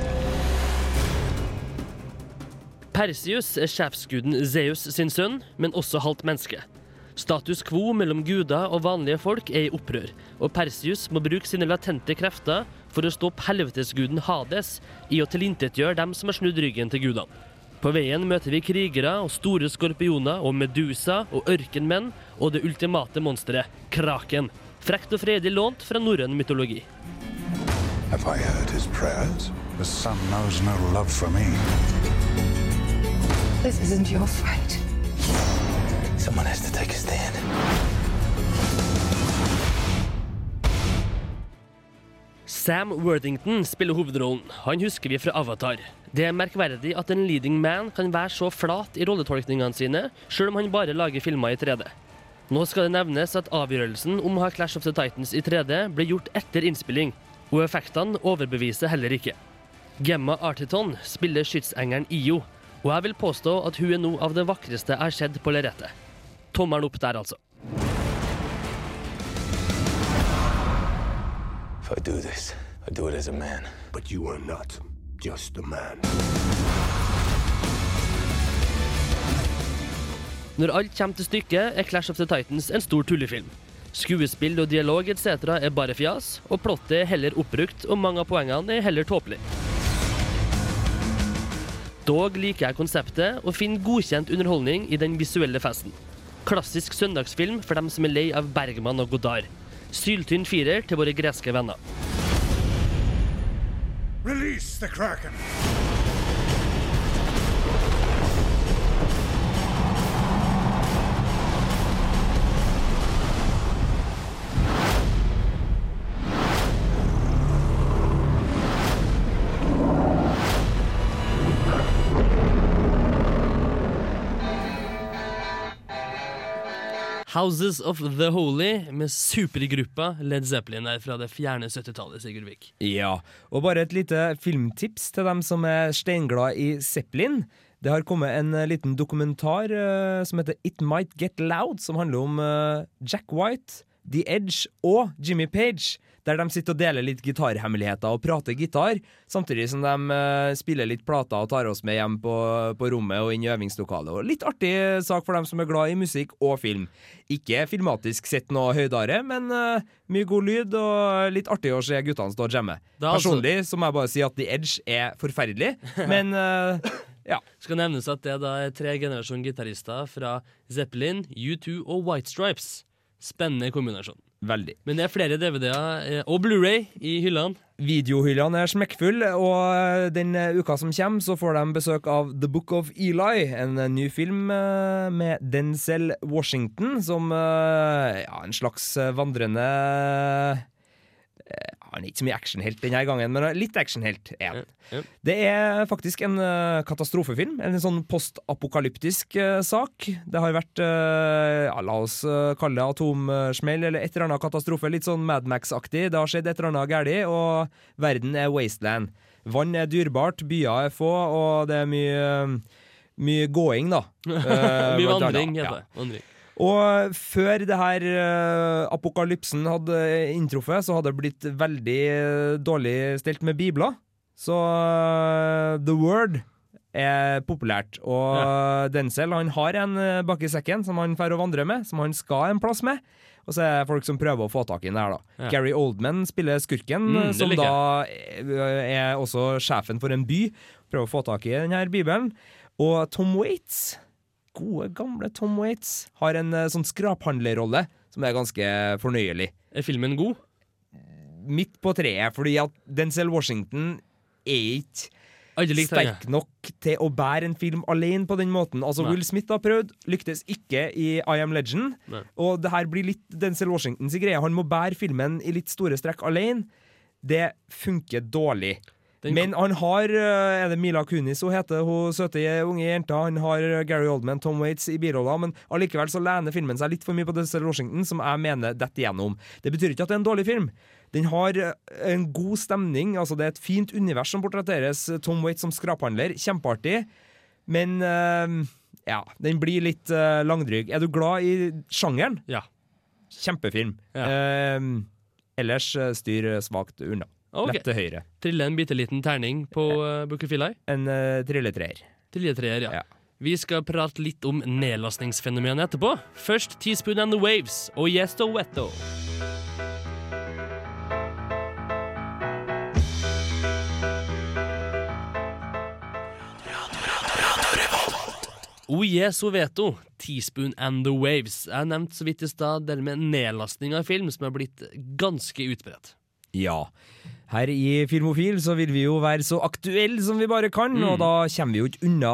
Perseus er sjefsguden Zeus sin sønn, men også halvt menneske. Status quo mellom guder og vanlige folk er i opprør, og Perseus må bruke sine latente krefter for å stoppe helvetesguden Hades i å tilintetgjøre dem som har snudd ryggen til gudene. På veien møter vi krigere og store skorpioner og Medusa og ørkenmenn og det ultimate monsteret, Kraken. Frekt og fredig lånt fra norrøn mytologi. Have I heard his prayers? The sun knows no love for me. This isn't your fight. Someone has to take a stand. Sam Worthington spiller hovedrollen. Han husker vi fra Avatar. Det er merkverdig at en leading man kan være så flat i rolletolkningene sine, sjøl om han bare lager filmer i 3D. Nå skal det nevnes at avgjørelsen om å ha Clash of the Titans i 3D ble gjort etter innspilling, og effektene overbeviser heller ikke. Gemma Artiton spiller skytsengelen Io, og jeg vil påstå at hun er noe av det vakreste jeg har sett på lerretet. Tommelen opp der, altså. If I do this, I do it as a man. But you are not just a man. Når alt kommer til stykket, er Clash of the Titans en stor tullefilm. Skuespill og dialog etc. er bare fjas, og plottet er heller oppbrukt, og mange av poengene er heller tåpelige. Dog liker jeg konseptet og finner godkjent underholdning i den visuelle festen. Klassisk søndagsfilm for dem som er lei av Bergman og Godard. Syltynn firer til våre greske venner. Release the Kraken! Houses of the Holy med supergruppa Led Zeppelin der fra det fjerne 70-tallet, Sigurd Vik. Ja, og bare et lite filmtips til dem som er steinglad i Zeppelin. Det har kommet en eh, liten dokumentar uh, som heter It Might Get Loud, som handler om uh, Jack White, The Edge og Jimmy Page. Der de sitter og deler litt gitarhemmeligheter og prater gitar, samtidig som de uh, spiller litt plater og tar oss med hjem på, på rommet og inn i øvingslokalet. Og litt artig sak for dem som er glad i musikk og film. Ikke filmatisk sett noe høydere, men uh, mye god lyd og litt artig å se guttene stå og jamme. Altså- Personlig så må jeg bare si at The Edge er forferdelig, [laughs] men uh, ja. Skal nevnes at det da er tre generasjon gitarister fra Zeppelin, U2 og White Stripes. Spennende kombinasjon. Veldig. Men det er flere DVD-er eh, og Blu-ray i hyllene. Videohyllene er smekkfulle, og eh, den eh, uka som kommer, så får de besøk av The Book of Eli, en ny film med Denzel Washington som ja, en slags vandrende Han er ikke så mye actionhelt denne gangen, men litt actionhelt er han. Det er faktisk en uh, katastrofefilm. En sånn postapokalyptisk uh, sak. Det har vært uh, ja, La oss kalle det atomsmell eller et eller annet katastrofe. Litt sånn Madmax-aktig. Det har skjedd et eller annet galt, og verden er wasteland. Vann er dyrebart, byer er få, og det er mye, mye gåing, da. [laughs] Mye vandring, Ja. heter det. Vandring. Og før det her uh, apokalypsen hadde inntruffet, så hadde det blitt veldig eh, dårlig stelt med bibler. Så uh, The Word er populært, og Denzel han har en bak i sekken som han får å vandre med, som han skal en plass med. Og så er det folk som prøver å få tak i den her, da. Ja. Gary Oldman spiller skurken, Mm, som da er også sjefen for en by. Prøver å få tak i den her bibelen. Og Tom Waits gode, gamle Tom Waits har en eh, sånn skraphandlerrolle som er ganske fornøyelig. Er filmen god? Midt på treet, fordi at Denzel Washington er ikke sterk nok til å bære en film alene på den måten. Altså Nei. Will Smith har prøvd, lyktes ikke i I Am Legend. Nei. Og det her blir litt Denzel Washingtons greie. Han må bære filmen i litt store strekk alene. Det funker dårlig. Men han har eh, Er det Mila Kunis hun heter, hun søte unge jenta? Han har eh, Gary Oldman, Tom Waits i biroller, men allikevel så lener filmen seg litt for mye på Denzel Washington, som jeg mener detter igjennom. Det betyr ikke at det er en dårlig film. Den har eh, en god stemning, altså det er et fint univers som portretteres. Tom Waits som skraphandler, kjempeartig. Men eh, ja, den blir litt eh, langdryg. Er du glad i sjangeren? Ja. Kjempefilm. Eh, ellers eh, styr svakt unna. Ok. Lett til høyre. Trille en bitte liten terning på uh, Bukkefilai? En uh, trilletreer. Trilletreer, ja. Vi skal prate litt om nedlastningsfenomenet etterpå. Først Teaspoon and the Waves og Yesto Wetto. Oje Soveto, Teaspoon and the Waves. Jeg nevnte så vidt i stad det med nedlastning av film, som er blitt ganske utbredt. Ja. Her i Filmofil så vil vi jo være så aktuelle som vi bare kan, Mm. og da kommer vi jo ikke unna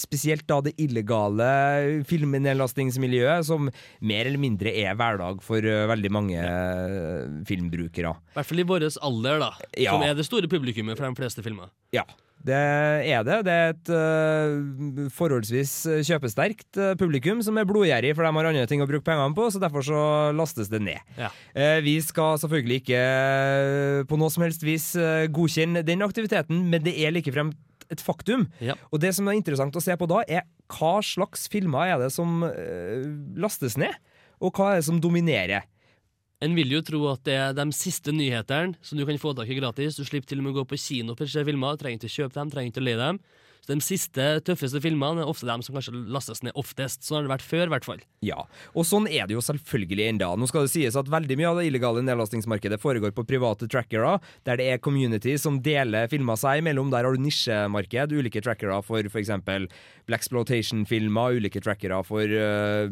spesielt da det illegale filmnedlastingsmiljøet, som mer eller mindre er hverdag for eh, veldig mange eh, filmbrukere. I hvert fall i vår alder, da. Ja. Som er det store publikummet for de fleste filmer. Ja. Det er det. Det er et uh, forholdsvis kjøpesterkt øh, publikum som er blodgjerrig, for de har andre ting å bruke pengene på, så derfor så lastes det ned. Ja. Uh, vi skal selvfølgelig ikke uh, på noe som helst vis godkjenne den aktiviteten, men det er likefrem et faktum. Ja. Og det som er interessant å se på da, er hva slags filmer er det som lastes ned, og hva er det som dominerer. En vil jo tro at det er de siste nyhetene som du kan få tak i gratis. Du slipper til og med å gå på kino for å se filmer. Trenger ikke kjøpe dem, trenger ikke leie dem. Så De siste, tøffeste filmene er ofte dem som kanskje lastes ned oftest. Sånn har det vært før, i hvert fall. Ja, og sånn er det jo selvfølgelig enda. Nå skal det sies at veldig mye av det illegale nedlastingsmarkedet foregår på private trackere, der det er community som deler filmer seg imellom. Der har du nisjemarked, ulike trackere for f.eks. Blaxploitation-filmer, ulike trackere for øh,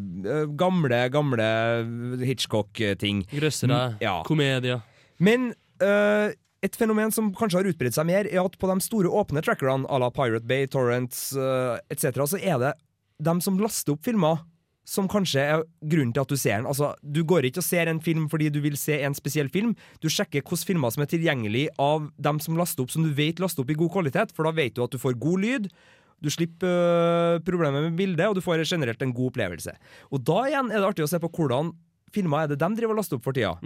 gamle, gamle Hitchcock-ting. Grøssere, Mm, ja. komedier. Men øh, et fenomen som kanskje har utbredt seg mer, er at på de store åpne trackerne à la Pirate Bay, Torrents uh, etc., så er det dem som laster opp filmer som kanskje er grunnen til at du ser den. Altså, Du går ikke og ser en film fordi du vil se en spesiell film. Du sjekker hvilke filmer som er tilgjengelig av dem som laster opp, som du vet laster opp i god kvalitet, for da vet du at du får god lyd. Du slipper øh, problemet med bildet, og du får generelt en god opplevelse. Og da igjen er det artig å se på hvordan filmer er det de driver og laster opp for tida.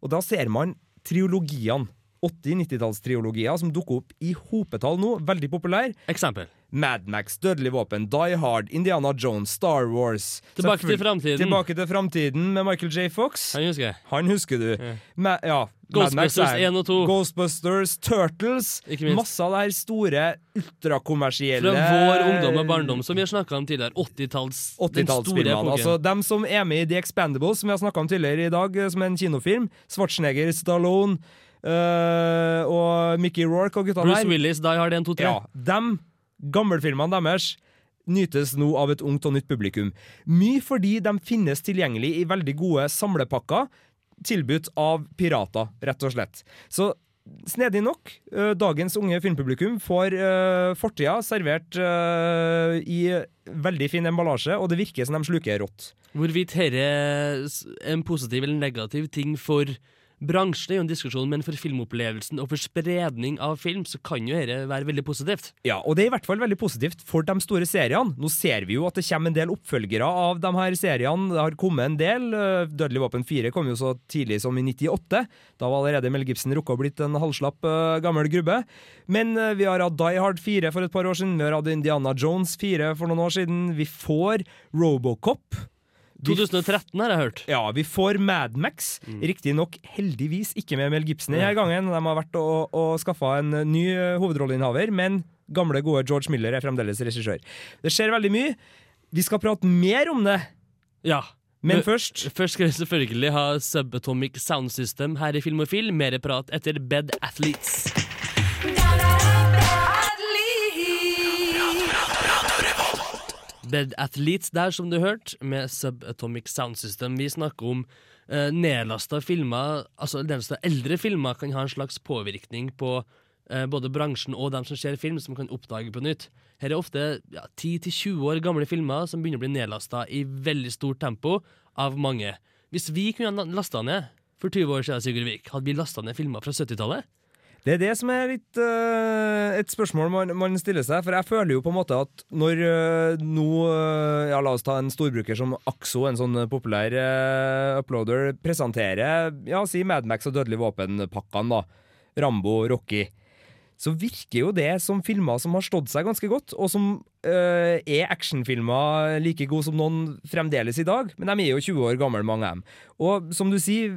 Og da ser man triologiene. 80-90-tallstriologier som dukker opp i hopetall nå. Veldig populær. Eksempel. Mad Max, Dødelig våpen, Die Hard, Indiana Jones, Star Wars. Tilbake til framtiden. Tilbake til framtiden med Michael J. Fox. Han husker jeg. Han husker du. Ma ja. Ghostbusters er- 1 og 2. Ghostbusters, Turtles. Masse av det her store, ultrakommersielle Fra vår ungdom og barndom, som vi har snakka om tidligere. 80-talls... den store 80-tallsfilmene. epoken. Altså, dem som er med i The Expandables, som vi har snakka om tidligere i dag, eh, som er en kinofilm. Schwarzenegger, Stallone eh, og Mickey Rourke og gutta Bruce der. Willis, Die Hard 1, 2, 3. Ja, dem, gammelfilmene deres, nytes nå av et ungt og nytt publikum. Mye fordi de finnes tilgjengelig i veldig gode samlepakker, tilbudt av pirater, rett og slett. Så snedig nok, eh, dagens unge filmpublikum får uh, fortida servert uh, i veldig fin emballasje, og det virker som de sluker rått. Hvorvidt herre er en positiv eller negativ ting for bransjen, er jo en diskusjon, men for filmopplevelsen og for spredning av film, så kan jo dette være veldig positivt. Ja, og det er i hvert fall veldig positivt for de store seriene. Nå ser vi jo at det kommer en del oppfølgere av de her seriene. Det har kommet en del. Eh, Dødelig våpen 4 kom jo så tidlig som i 98. Da var allerede Mel Gibson rukka å blitt en halvslapp eh, gammel grubbe. Men eh, vi har hatt Die Hard 4 for et par år siden. Vi har hatt Indiana Jones 4 for noen år siden. Vi får Robocop. Vi 2013 har jeg hørt. ja, vi får Mad Max. Riktignok heldigvis ikke med Mel Gibson denne gangen. De har vært og, og skaffa en ny eh, hovedrolleinnehaver, men gamle, gode George Miller er fremdeles regissør. Det skjer veldig mye. Vi skal prate mer om det. Ja. Men først Først skal vi selvfølgelig ha Subatomic Sound System her i Filmofil. Mer prat etter Bed Athletes. Bed Athletes der, som du hørte, med Subatomic Sound System. Vi snakker om uh, nedlasta filmer, altså nedlasta eldre filmer, kan ha en slags påvirkning på eh, både bransjen og dem som ser film, som kan oppdage på nytt. Her er ofte ja, 10-20 år gamle filmer som begynner å bli nedlasta i veldig stort tempo av mange. Hvis vi kunne lasta ned for 20 år siden, Sigurd Vik, hadde vi lasta ned filmer fra 70-tallet? Det er det som er litt uh, et spørsmål man, man stiller seg. For jeg føler jo på en måte at når uh, nå uh, ja, La oss ta en storbruker som Axo, en sånn populær uploader, presenterer ja, si Mad Max og Dødelig våpen-pakkene, da. Rambo, Rocky. Så virker jo det som filmer som har stått seg ganske godt, og som øh, er actionfilmer like gode som noen fremdeles i dag. Men de er jo 20 år gamle, mange av dem. Og som du sier,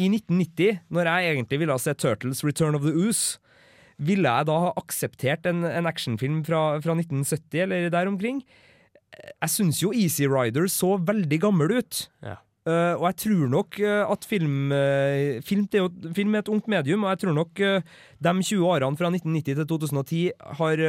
i 1990, når jeg egentlig ville ha sett Turtles Return of the Ooze, ville jeg da ha akseptert en, en actionfilm fra, fra 1970 eller der omkring? Jeg syns jo Easy Rider så veldig gammel ut. Ja. Uh, og jeg tror nok uh, at film, uh, film, det er jo, film er et ungt medium, og jeg tror nok de 20 årene fra 1990 til 2010 har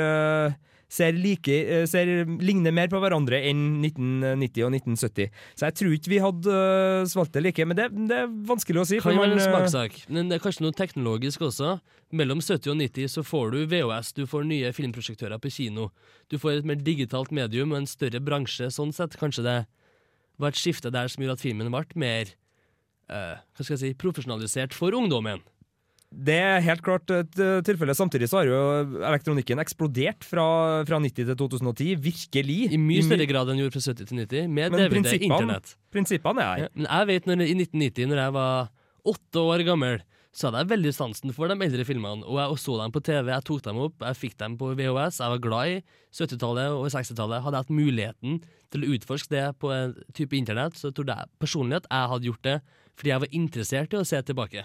ser, like, ser ligner mer på hverandre enn 1990 og 1970. Så jeg tror ikke vi hadde uh, det like, men det, det, er vanskelig å si. Kan være en smakssak, men det er kanskje noe teknologisk også. Mellom 70 og 90 så får du VHS, du får nye filmprosjektører på kino. Du får et mer digitalt medium og en større bransje, sånn sett. Kanskje det var et skifte der som gjorde at filmen ble mer uh, hva skal jeg si, profesjonalisert for ungdommen. Det er helt klart et uh, tilfelle. Samtidig så har jo elektronikken eksplodert fra, fra 90 til 2010. Virkelig. I mye større grad enn gjorde fra 70 til 90, med Men DVD, internett. Prinsippene er Ja, men jeg vet når, I 1990, når jeg var åtte år gammel, så hadde jeg veldig sansen for de eldre filmene. Og jeg så dem på TV, jeg tok dem opp, jeg fikk dem på VHS. Jeg var glad i 70-tallet og 60-tallet. Hadde jeg hatt muligheten til å utforske det på en type internett, så trodde jeg personlig at jeg hadde gjort det fordi jeg var interessert i å se tilbake.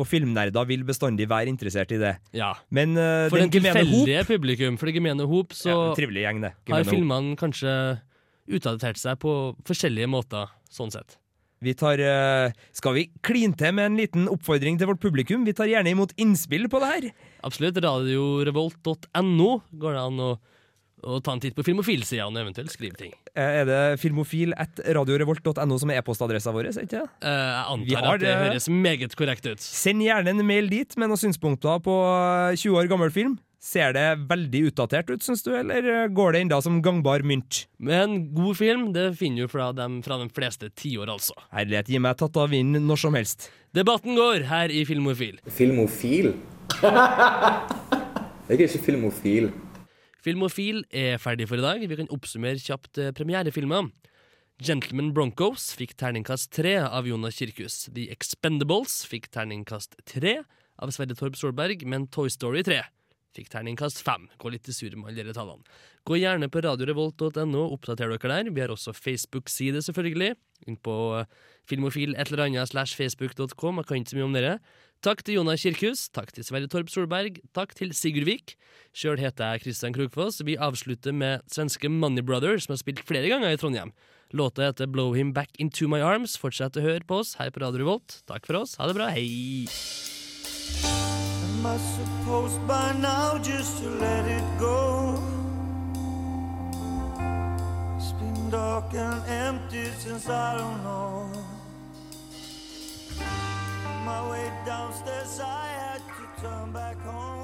Og filmnerder vil bestandig være interessert i det. Ja. Men uh, For den tilfeldige publikum, for det gemene hop, så Ja, gjeng, det. har filmene kanskje utdatert seg på forskjellige måter, sånn sett. Vi tar, eh, skal vi kline til med en liten oppfordring til vårt publikum? Vi tar gjerne imot innspill på det her. Absolutt. Radiorevolt.no går det an å, å ta en titt på filmofilsida og eventuelt skrive ting. Eh, Er det filmofil at radiorevolt.no som er e-postadressa vår? ikke det? Eh, jeg antar har at det høres meget korrekt ut. Send gjerne en mail dit med noen synspunkter på eh, 20 år gammel film. Ser det veldig utdatert ut, syns du, eller eh, går det enda som gangbar mynt? Men god film det finner du fra de, fra de fleste tiår, altså. Herlighet, gi meg tatt av vinden når som helst. Debatten går her i Filmofil. Filmofil? [laughs] Jeg er ikke filmofil. Filmofil er ferdig for i dag. Vi kan oppsummere kjapt eh, premierefilmer. Gentleman Broncos fikk terningkast tre av Jonas Kirkhus. The Expendables fikk terningkast tre av Sverre Torp Solberg, men Toy Story 3 fikk terningkast fem. Gå litt i surr med alle de tallene. Gå gjerne på radiorevolt.no oppdater dere der. Vi har også Facebook-side, selvfølgelig. Inn på eh, filmofil et eller annet slash facebook.com. Jeg kan ikke så mye om dere. Takk til Jonas Kirkhus, takk til Sverre Torp Solberg, takk til Sigurd Vik. Sjøl heter jeg Kristian Krokfoss. Vi avslutter med svenske Money Brothers, som har spilt flere ganger i Trondheim. Låta heter Blow Him Back Into My Arms. Fortsett å høre på oss her på Radio Revolt. Takk for oss. Ha det bra. Hei! Am I supposed by now just to let it go? It's been dark and empty since I don't know. My way downstairs, I had to turn back home.